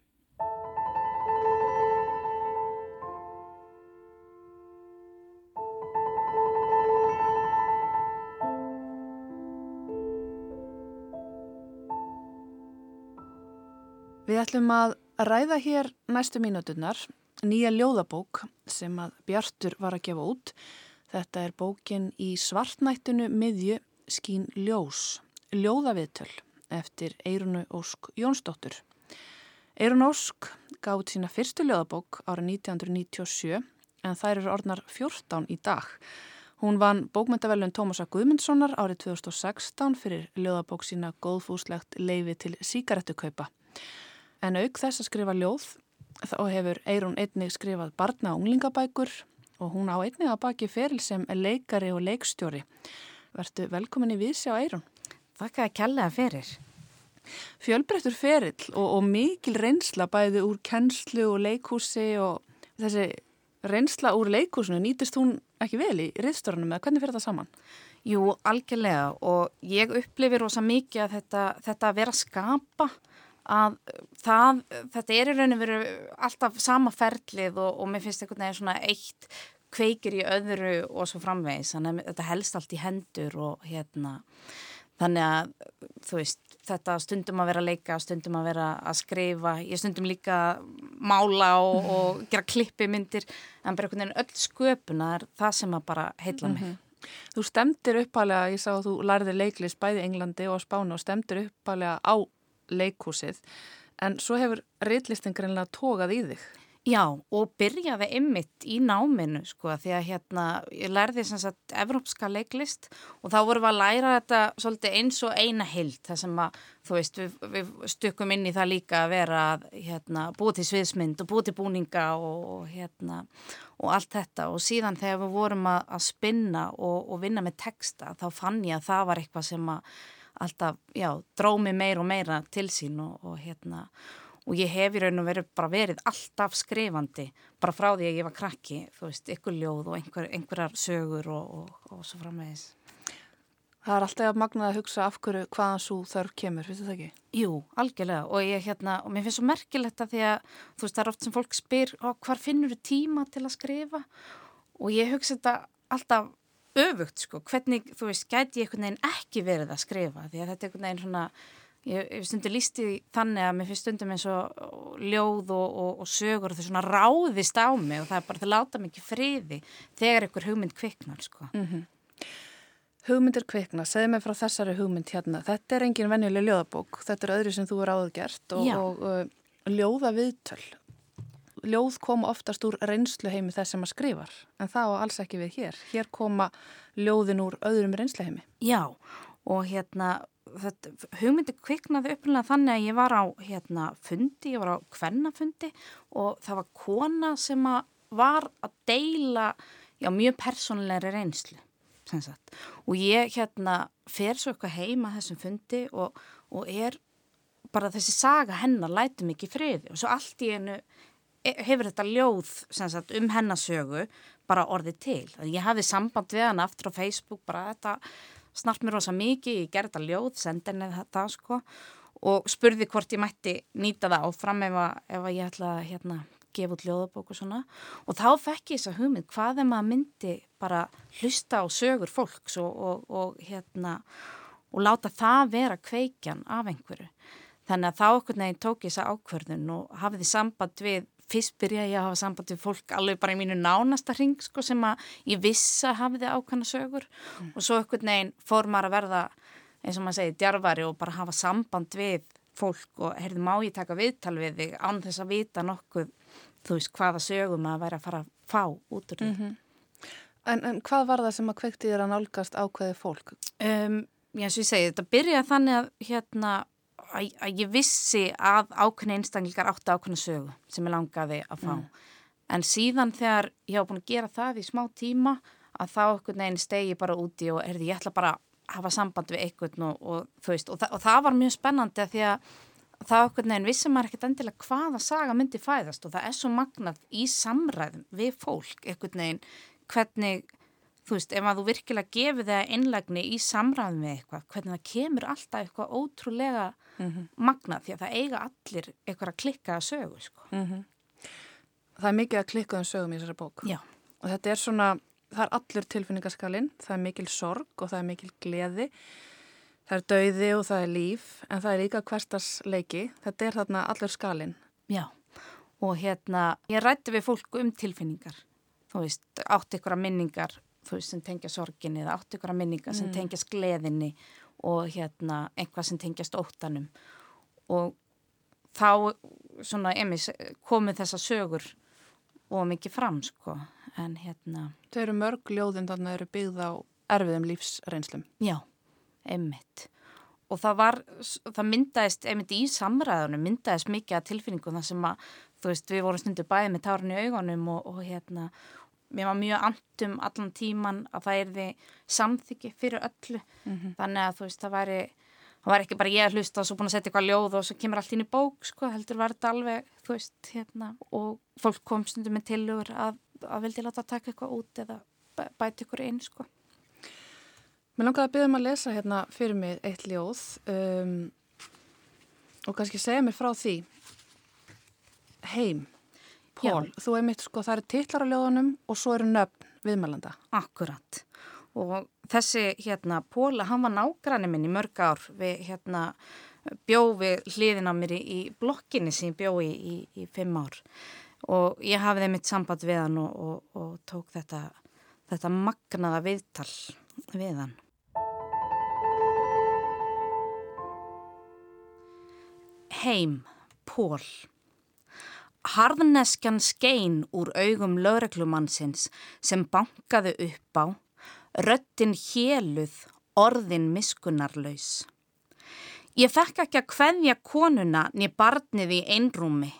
[SPEAKER 1] Ætlum að ræða hér næstu mínúturnar nýja ljóðabók sem að Bjartur var að gefa út. Þetta er bókin í svartnættinu miðju skín ljós, ljóðaviðtöl eftir Eirunu Ósk Jónsdóttur. Eirun Ósk út sína fyrstu ljóðabók árið 1997 en þær eru orðnar 14 í dag. Hún vann bókmyndavelun Tómasa Guðmundssonar árið 2016 fyrir ljóðabók sína góðfúslegt leifi til síkaretukaupa. En auk þess að skrifa ljóð þá hefur Eirun einnig skrifað barna og unglingabækur og hún á einnig að baki feril sem er leikari og leikstjóri. Vertu velkomin í vísi á Eirun.
[SPEAKER 9] Þakka að kjallega fyrir.
[SPEAKER 1] Fjölbreyttur ferill og, og mikil reynsla bæði úr kennslu og leikhúsi og þessi reynsla úr leikhúsinu nýtist hún ekki vel í riðstörunum eða hvernig fyrir það saman?
[SPEAKER 9] Jú, algjörlega og ég upplifir rosa mikið að þetta, þetta að vera að skapa að það, þetta er í rauninu verið alltaf sama ferlið og, og mér finnst einhvern veginn svona eitt kveikir í öðru og svo framvegis. Þannig að þetta helst allt í hendur og hérna þannig að þú veist þetta stundum að vera að leika, stundum að vera að skrifa, ég stundum líka að mála og, og gera klippi myndir en bara einhvern veginn öll sköpuna er það sem að bara heitla mig.
[SPEAKER 1] Þú stemdir uppalega, ég sá að þú lærði leiklist bæði Englandi og Spánu og stemdir uppalega á leikhúsið en svo hefur reitlistin greinlega tókað í þig.
[SPEAKER 9] Já, og byrjaði ymmit í náminu, sko, því að hérna, ég lærði sem sagt evrópska leiklist og þá vorum við að læra þetta svolítið eins og eina hild, það sem að, þú veist, við, við stökkum inn í það líka að vera hérna, búið til sviðsmynd og búið til búninga og, og hérna, og allt þetta og síðan þegar við vorum að, að spinna og, og vinna með texta, þá fann ég að það var eitthvað sem að alltaf, já, drómi meir og meira til sín og, og hérna, og ég hef í raun og verið bara verið alltaf skrifandi bara frá því að ég var krakki þú veist, ykkur ljóð og einhver, einhverjar sögur og, og, og svo framvegis
[SPEAKER 1] Það er alltaf magnað að hugsa af hverju hvaðan svo þörf kemur, finnst þetta ekki?
[SPEAKER 9] Jú, algjörlega og ég hérna, og mér finnst svo merkilegt að því að þú veist, það er oft sem fólk spyr hvar finnur þú tíma til að skrifa og ég hugsa þetta alltaf öfugt sko, hvernig, þú veist, gæti ég einhvern veginn ekki verið að skrifa því að þetta er einhvern veginn svona ég, ég stundur lísti þannig að mér finnst stundum eins og ljóð og, og, og sögur og þau svona ráðist á mig og það er bara þau láta mikið friði þegar einhver hugmynd kviknar sko.
[SPEAKER 1] Mm Hugmyndir kvikna, segð mér frá þessari hugmynd hérna. Þetta er engin venjuleg ljóðabók, þetta er öðru sem þú er áður gert og, og uh, ljóða viðtöl. Ljóð koma oftast úr reynsluheimi þess sem að skrifar, en það á alls ekki við hér. Hér koma ljóðin úr öðrum reynsluheimi.
[SPEAKER 9] Já, og hérna þetta, hugmyndi kviknaði upplulega þannig að ég var á hérna fundi, ég var á kvennafundi og það var kona sem að var að deila já, mjög persónlegri reynslu og ég hérna fer svo eitthvað heima þessum fundi og, og er bara þessi saga hennar læti mikið friði og svo allt í einu hefur þetta ljóð sagt, um hennasögu bara orðið til. Ég hafði samband við hann aftur á Facebook, bara þetta snart mér rosa mikið, ég gerði þetta ljóð, sendi henni þetta sko og spurði hvort ég mætti nýta það áfram ef, að, ef að ég ætla að hérna, gefa út ljóðabók og svona og þá fekk ég þess að hugmynd hvað er maður myndi bara hlusta á sögur fólks og, og, og hérna og láta það vera kveikjan af einhverju. Þannig að þá okkur neginn tók ég þessa ákvörðun og hafiði samband við, fyrst byrja ég að hafa samband við fólk alveg bara í mínu nánasta ring sko sem að ég vissa hafiði ákvæmna sögur og svo okkur neginn fór maður að verða eins og maður segi djarfari og bara hafa samband við fólk og heyrðu má ég taka viðtal við þig án þess að vita nokkuð þú veist hvaða sögum að vera að fara að fá út úr því.
[SPEAKER 1] En, en hvað var það sem að kveikti þér að nálgast ákveði fólk?
[SPEAKER 9] Um, já, svo ég segi, þetta byrjaði þannig að, hérna, að, að ég vissi að ákveðni einstaklingar átti ákveðna sögu sem ég langaði að fá. En síðan þegar ég hafa búin að gera það í smá tíma að þá okkur neginn stegi bara úti og erði, ég ætla bara að hafa samband við einhvern og, og þú veist, og, þa og það var mjög spennandi að því að það okkur neginn vissi maður ekkert endilega hvaða saga myndi fæðast og það er svo magnað í samræðum við fólk einhvern veginn hvernig, þú veist, ef að þú virkilega gefið það einlægni í samræðum við eitthvað, hvernig það kemur alltaf eitthvað ótrúlega magnað því að það eiga allir eitthvað að klikka að sögu, sko.
[SPEAKER 1] Það er mikið að klikka um sögum í þessari bók.
[SPEAKER 9] Já.
[SPEAKER 1] Og þetta er svona, það er allur tilfinningaskalinn, það er mikil sorg og það er mikil gleði, það er dauði og það er líf, en það er líka hverstasleiki, þetta er þarna allur skalinn.
[SPEAKER 9] Já, og hérna, ég rætti við fólk um tilfinningar, þú veist, átti ykkur að minningar, þú veist, sem tengja sorginni eða átti ykkur að minningar sem tengjast gleðinni og hérna, einhvað sem tengjast óttanum og þá, svona, emis, komið þessa sögur og mikið fram, sko, en hérna,
[SPEAKER 1] Þau eru mörg ljóðin þarna eru byggð á erfiðum lífsreynslum.
[SPEAKER 9] já, einmitt. Og það var, það myndaðist, einmitt í samræðunum, myndaðist mikið að tilfinningum þar sem að, þú veist, við vorum stundu bæði með tárun í augunum og, og hérna, mér var mjög andum allan tíman að það erði samþyggi fyrir öllu. Þannig að, þú veist, það væri, það var ekki bara ég að hlusta og svo búin að setja eitthvað ljóð og svo kemur allt inn í bók, sko, heldur var þetta alveg, þú veist, hérna, og fólk kom stundum með tilugur að, að vildi láta taka eitthvað út eða bæ- bæta ykkur inn, sko.
[SPEAKER 1] Mér langaði að byrja um að lesa hérna fyrir mig eitt ljóð um, og kannski segja mér frá því. Heim, Pól, þú er mitt sko, það eru titlar á ljóðunum og svo eru nöfn viðmælanda.
[SPEAKER 9] Akkurat. Og þessi hérna Póla, hann var nágranni minn í mörg ár við hérna bjó við hliðin á mér í, í blokkinni sem ég bjó í, í, í fimm ár og ég hafði mitt samband við hann og, og, og tók þetta, þetta magnaða viðtal við hann. Heim, Pól. Harðneskjan skein úr augum lögreglumannsins sem bankaði upp á, röttin héluð, orðin miskunnarlaus. Ég fekk ekki að kveðja konuna niður barnið í einrúmi.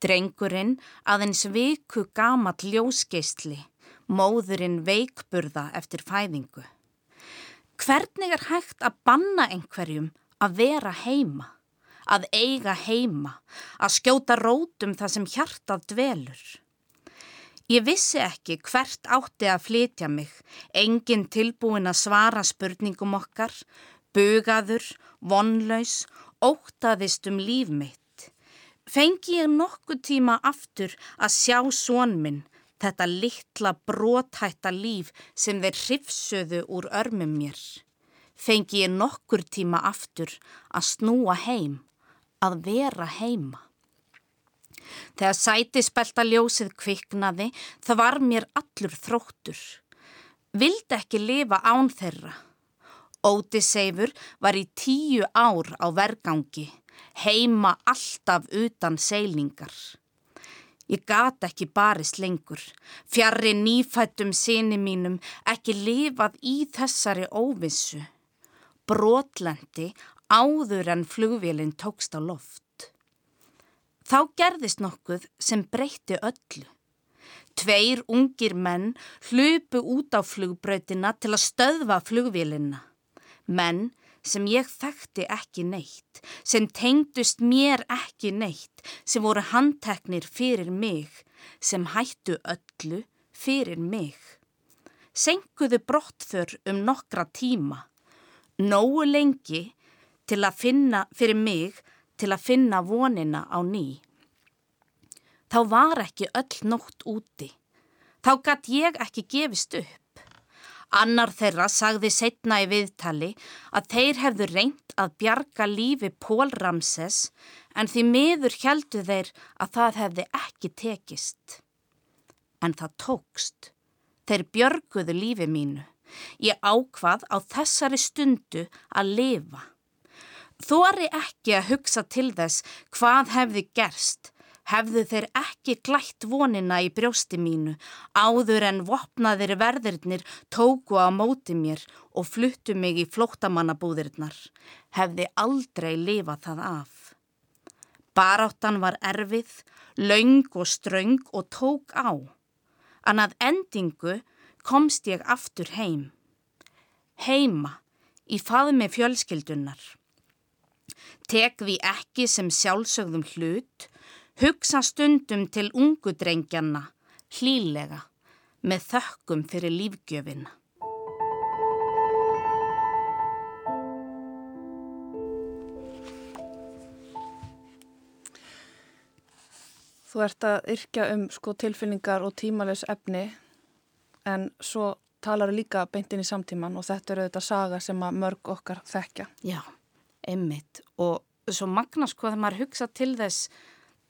[SPEAKER 9] Drengurinn aðeins viku gamall ljósgeistli, móðurinn veikburða eftir fæðingu. Hvernig er hægt að banna einhverjum að vera heima? Að eiga heima, að skjóta rótum það sem hjartað dvelur. Ég vissi ekki hvert átti að flytja mig, engin tilbúin að svara spurningum okkar, bugaður, vonlaus, ótaðist um líf mitt. Fengi ég nokkuð tíma aftur að sjá són minn, þetta litla brótætta líf sem þeir hrifsuðu úr örmum mér. Fengi ég nokkur tíma aftur að snúa heim, að vera heima. Þegar sætispelta ljósið kviknaði, það var mér allur þróttur. Vildi ekki lifa án þeirra. Óti Seifur var í tíu ár á vergangi, heima alltaf utan seilingar. Ég gata ekki barist lengur, fjarrri nýfættum sinni mínum ekki lifað í þessari óvissu. Brotlendi áður en flugvélinn tókst á loft. Þá gerðist nokkuð sem breytti öllu. Tveir ungir menn hlupu út á flugbrautina til að stöðva flugvélinna. Menn sem ég þekkti ekki neitt, sem tengdust mér ekki neitt, sem voru handteknir fyrir mig, sem hættu öllu fyrir mig. Senguðu brottför um nokkra tíma, nógu lengi til að finna fyrir mig til að finna vonina á ný. Þá var ekki öll nótt úti. Þá gatt ég ekki gefist upp. Annar þeirra sagði setna í viðtali að þeir hefðu reynt að bjarga lífi Pól Ramses en því miður heldu þeir að það hefði ekki tekist. En það tókst. Þeir björguðu lífi mínu. Ég ákvað á þessari stundu að lifa. Þóri ekki að hugsa til þess hvað hefði gerst hefðu þeir ekki glætt vonina í brjósti mínu áður en vopnaðir verðirnir tóku á móti mér og fluttu mig í flóttamannabúðirnar, hefði aldrei lifað það af. Baráttan var erfið, laung og ströng og tók á, en að endingu komst ég aftur heim. Heima, í faðmi fjölskyldunar. Tek því ekki sem sjálfsögðum hlut, Hugsa stundum til ungu drengjanna, hlýlega, með þökkum fyrir lífgjöfina.
[SPEAKER 3] Þú ert að yrkja um sko tilfinningar og tímalegs efni en svo talar líka beintin í samtíman og þetta eru þetta saga sem að mörg okkar þekkja.
[SPEAKER 9] Já, einmitt. Og svo magna sko þegar maður hugsa til þess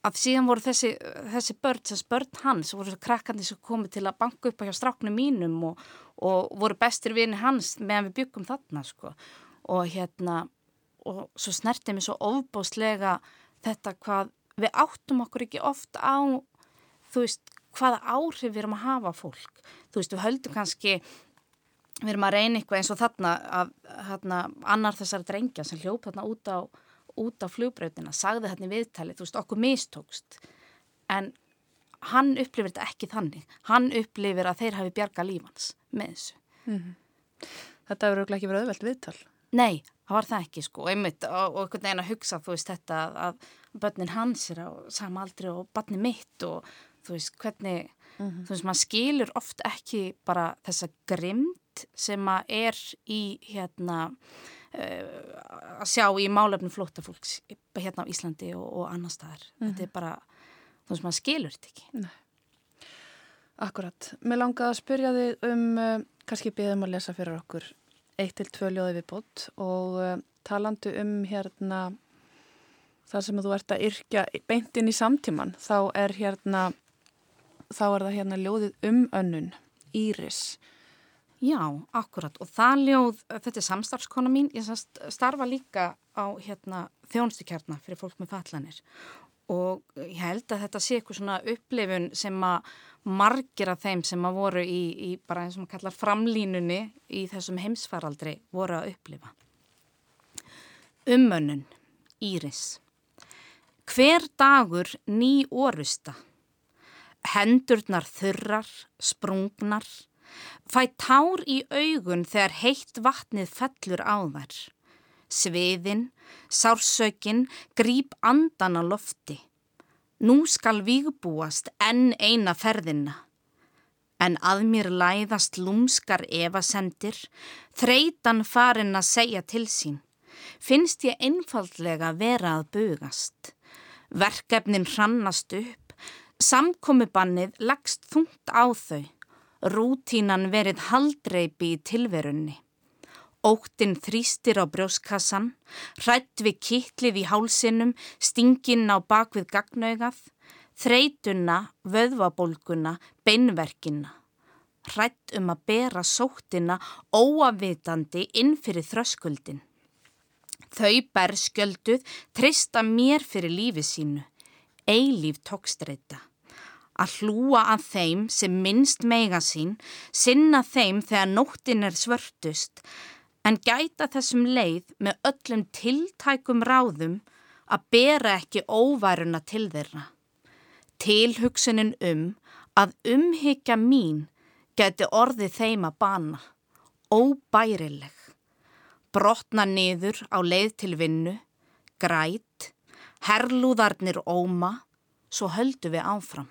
[SPEAKER 9] að síðan voru þessi, þessi börn, þessi börn hans, voru krakkandi sem komið til að banka upp á hjá stráknu mínum og, og voru bestir vini hans meðan við byggum þarna sko. Og hérna og svo snertið mér svo ofbóstlega þetta hvað við áttum okkur ekki oft á þú veist hvaða áhrif við erum að hafa fólk. Þú veist við höldum kannski við erum að reyna eitthvað eins og þarna að hérna, annar þessari drengja sem hljópa þarna út á út á flugbröðina, sagði þetta í viðtali, þú veist, okkur mistókst. En hann upplifir þetta ekki þannig. Hann upplifir að þeir hafi bjarga lífans með þessu. Mm -hmm.
[SPEAKER 3] Þetta auðvitað ekki verið auðvelt viðtal?
[SPEAKER 9] Nei, það var það ekki sko. Einmitt, og, og einhvern veginn að hugsa, þú veist, þetta að börnin hans er á sama aldri og barni mitt og þú veist, hvernig, mm -hmm. þú veist, maður skilur oft ekki bara þessa grimd sem að er í hérna að sjá í málefnum flóttafólks hérna á Íslandi og, og annar staðar. Mm -hmm. Þetta er bara, þú veist, maður skilur þetta ekki. Nei.
[SPEAKER 3] Akkurat. Mér langaði að spyrja þig um, uh, kannski beðum að lesa fyrir okkur eitt til tvö ljóði við bótt og uh, talandu um hérna það sem þú ert að yrkja beintinn í samtíman, þá er hérna þá er það hérna ljóðið um önnun, Íris
[SPEAKER 9] Já, akkurat og það ljóð, þetta er samstarfskona mín, ég starfa líka á hérna, þjónstukjarnar fyrir fólk með fallanir og ég held að þetta sé eitthvað svona upplifun sem að margir af þeim sem að voru í, í bara eins og maður kallar framlínunni í þessum heimsfaraldri voru að upplifa. Umönnun, Íris. Hver dagur ný orusta. Hendurnar þurrar, sprungnar, Fæ tár í augun þegar heitt vatnið fellur á þær. Sviðin, sársökin, gríp andan á lofti. Nú skal vígbúast enn eina ferðina. En að mér læðast lúmskar evasendir, þreitan farin að segja til sín. Finnst ég einfaldlega vera að bugast. Verkefnin hrannast upp, Samkomubannið leggst þungt á þau, rútínan verið haldreipi í tilverunni. Óttinn þrýstir á brjóskassan, hrætt við kittlið í hálsinum, stinginn á bakvið gagnaugað, þreytuna, vöðvabólguna, beinverkina. Hrætt um að bera sóttina óavitandi inn fyrir þröskuldin. Þau berskjölduð trista mér fyrir lífi sínu, eilíf tókstreita að hlúa að þeim sem minnst meiga sín, sinna þeim þegar nóttin er svörtust, en gæta þessum leið með öllum tiltækum ráðum að bera ekki óværuna til þeirra. Tilhugsunin um að umhyggja mín geti orðið þeim að bana, óbærileg. Brotna niður á leið til vinnu, græt, herlúðarnir óma, svo höldu við áfram.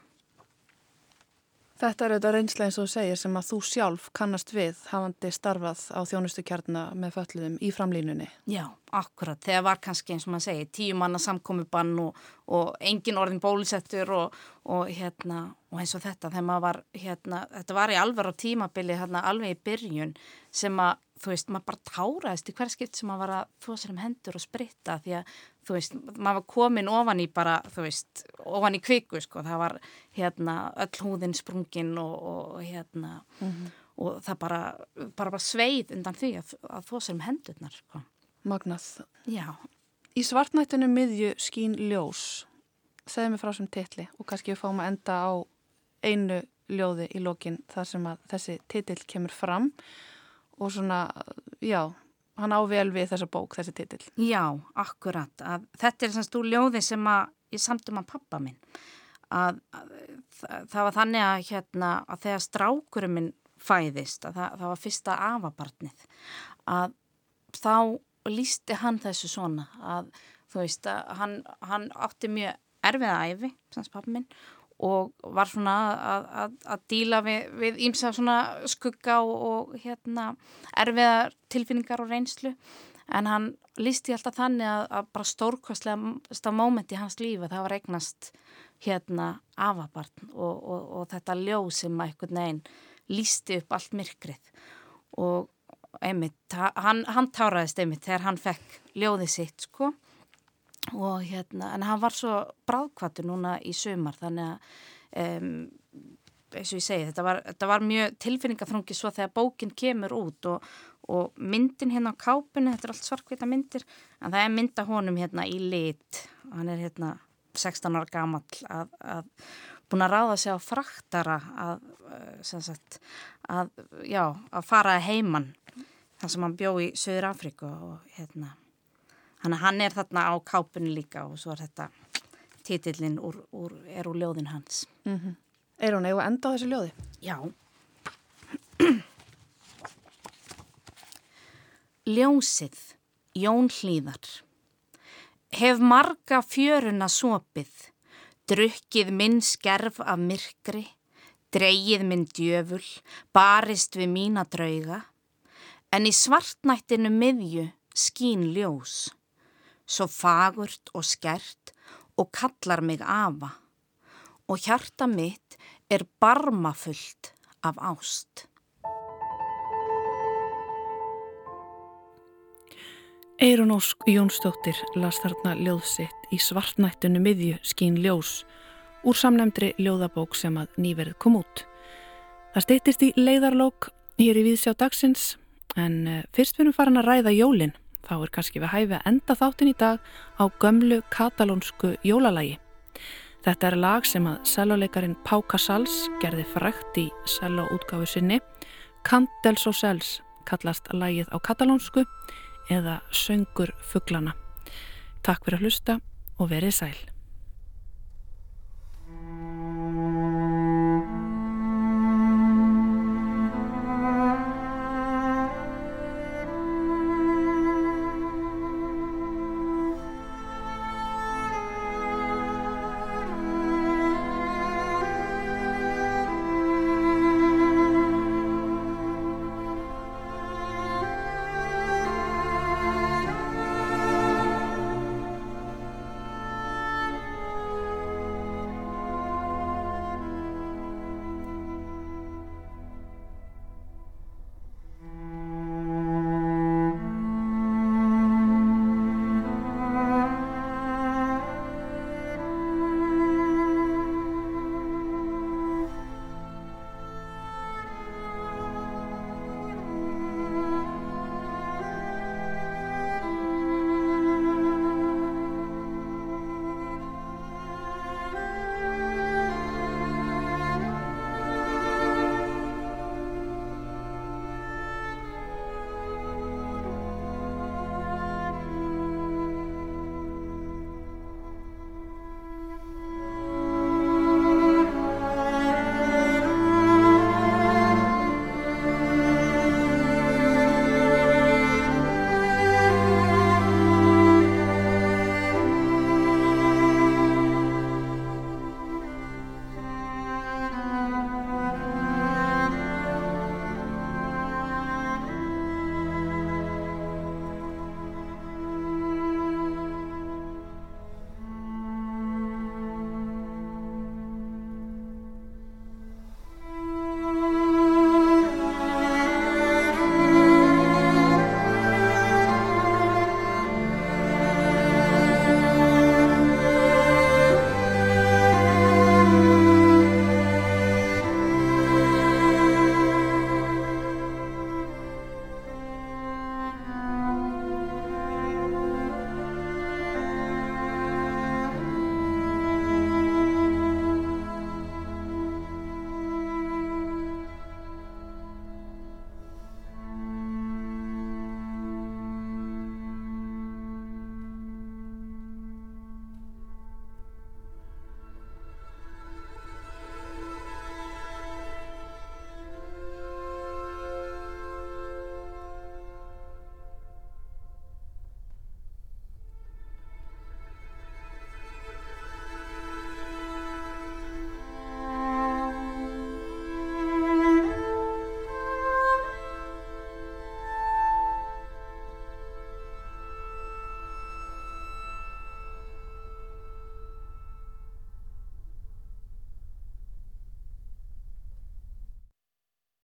[SPEAKER 1] Þetta er auðvitað reynslega eins og þú segir sem að þú sjálf kannast við hafandi starfað á þjónustukjarna með fölluðum í framlínunni.
[SPEAKER 9] Já, akkurat. Þegar var kannski eins og maður segir tíu manna samkomiðbann og, og engin orðin bólusettur og, og, hérna, og eins og þetta þegar maður var, hérna, þetta var í alvar á tímabili hérna, alveg í byrjun sem að þú veist, maður bara táraðist í hver skipt sem maður var að þóa sér um hendur og spritta því að, þú veist, maður var komin ofan í bara, þú veist, ofan í kviku, sko, það var, hérna, öll húðin sprungin og, og hérna, mm -hmm. og það bara, bara, bara sveið undan því að, að þóa sér um hendurnar, sko.
[SPEAKER 1] Magnað.
[SPEAKER 9] Já.
[SPEAKER 1] Í svartnættinu miðju skín ljós, segðu mig frá sem titli og kannski við fáum að enda á einu ljóði í lókin þar sem að þessi titill kemur fram og svona, já, hann ável við þessa bók, þessi titill.
[SPEAKER 9] Já, akkurat. Að, þetta er semst úr ljóði sem að ég samtum að pappa minn. Að, að, það var þannig að, hérna, þegar strákurinn minn fæðist, að það, það var fyrsta afabarnið, að þá lísti hann þessu svona að þú veist að hann, hann átti mjög erfiða æfi, sans pappa minn og var svona að, díla við, ímsa svona skugga og, og hérna erfiða tilfinningar og reynslu. En hann lísti alltaf þannig að, að bara stórkvæslega móment í hans lífi það var eignast hérna afabarn og, og, og þetta ljóð sem að einhvern veginn lísti upp allt myrkrið. Og einmitt, hann, hann táraðist einmitt þegar hann fekk ljóðið sitt sko og hérna, en hann var svo bráðkvættur núna í sömar þannig að um, eins og ég segi, þetta var, þetta var mjög tilfinningaþrungi svo þegar bókin kemur út og, og myndin hérna á kápunni, þetta er allt svarkvita myndir en það er mynda honum hérna í lit. Hann er hérna 16 ára gamall að, að búin að ráða sig á fraktara að, sagt, að, já, að fara heimann þar sem hann bjó í Söður Afríku og hérna Þannig að hann er þarna á kápunni líka og svo er þetta títillin úr, úr, er úr ljóðin hans.
[SPEAKER 1] Mm -hmm. Er hún eða enda á þessu ljóði?
[SPEAKER 9] Já. Ljósið, Jón Hlíðar. Hef marga fjöruna sopið, drukkið minn skerf af myrkri, dreyið minn djöful, barist við mína drauga, en í svartnættinu miðju skín ljós svo fagurt og skert og kallar mig afa og hjarta mitt er barmafullt af ást.
[SPEAKER 1] Eirun Ósk Jónsdóttir las þarna ljóðsitt í svartnættinu miðju skín ljós úr samlemndri ljóðabók sem að nýverð kom út. Það steytist í leiðarlók hér í Víðsjá dagsins en eh, fyrst finnum farin að ræða jólinn þá er kannski við hæfi að enda þáttin í dag á gömlu katalónsku jólalagi. Þetta er lag sem að selvoleikarin Pau Casals gerði frækt í selvoútgáfu sinni. Candels og Sels kallast lagið á katalónsku eða Söngur fugglana. Takk fyrir að hlusta og verið sæl.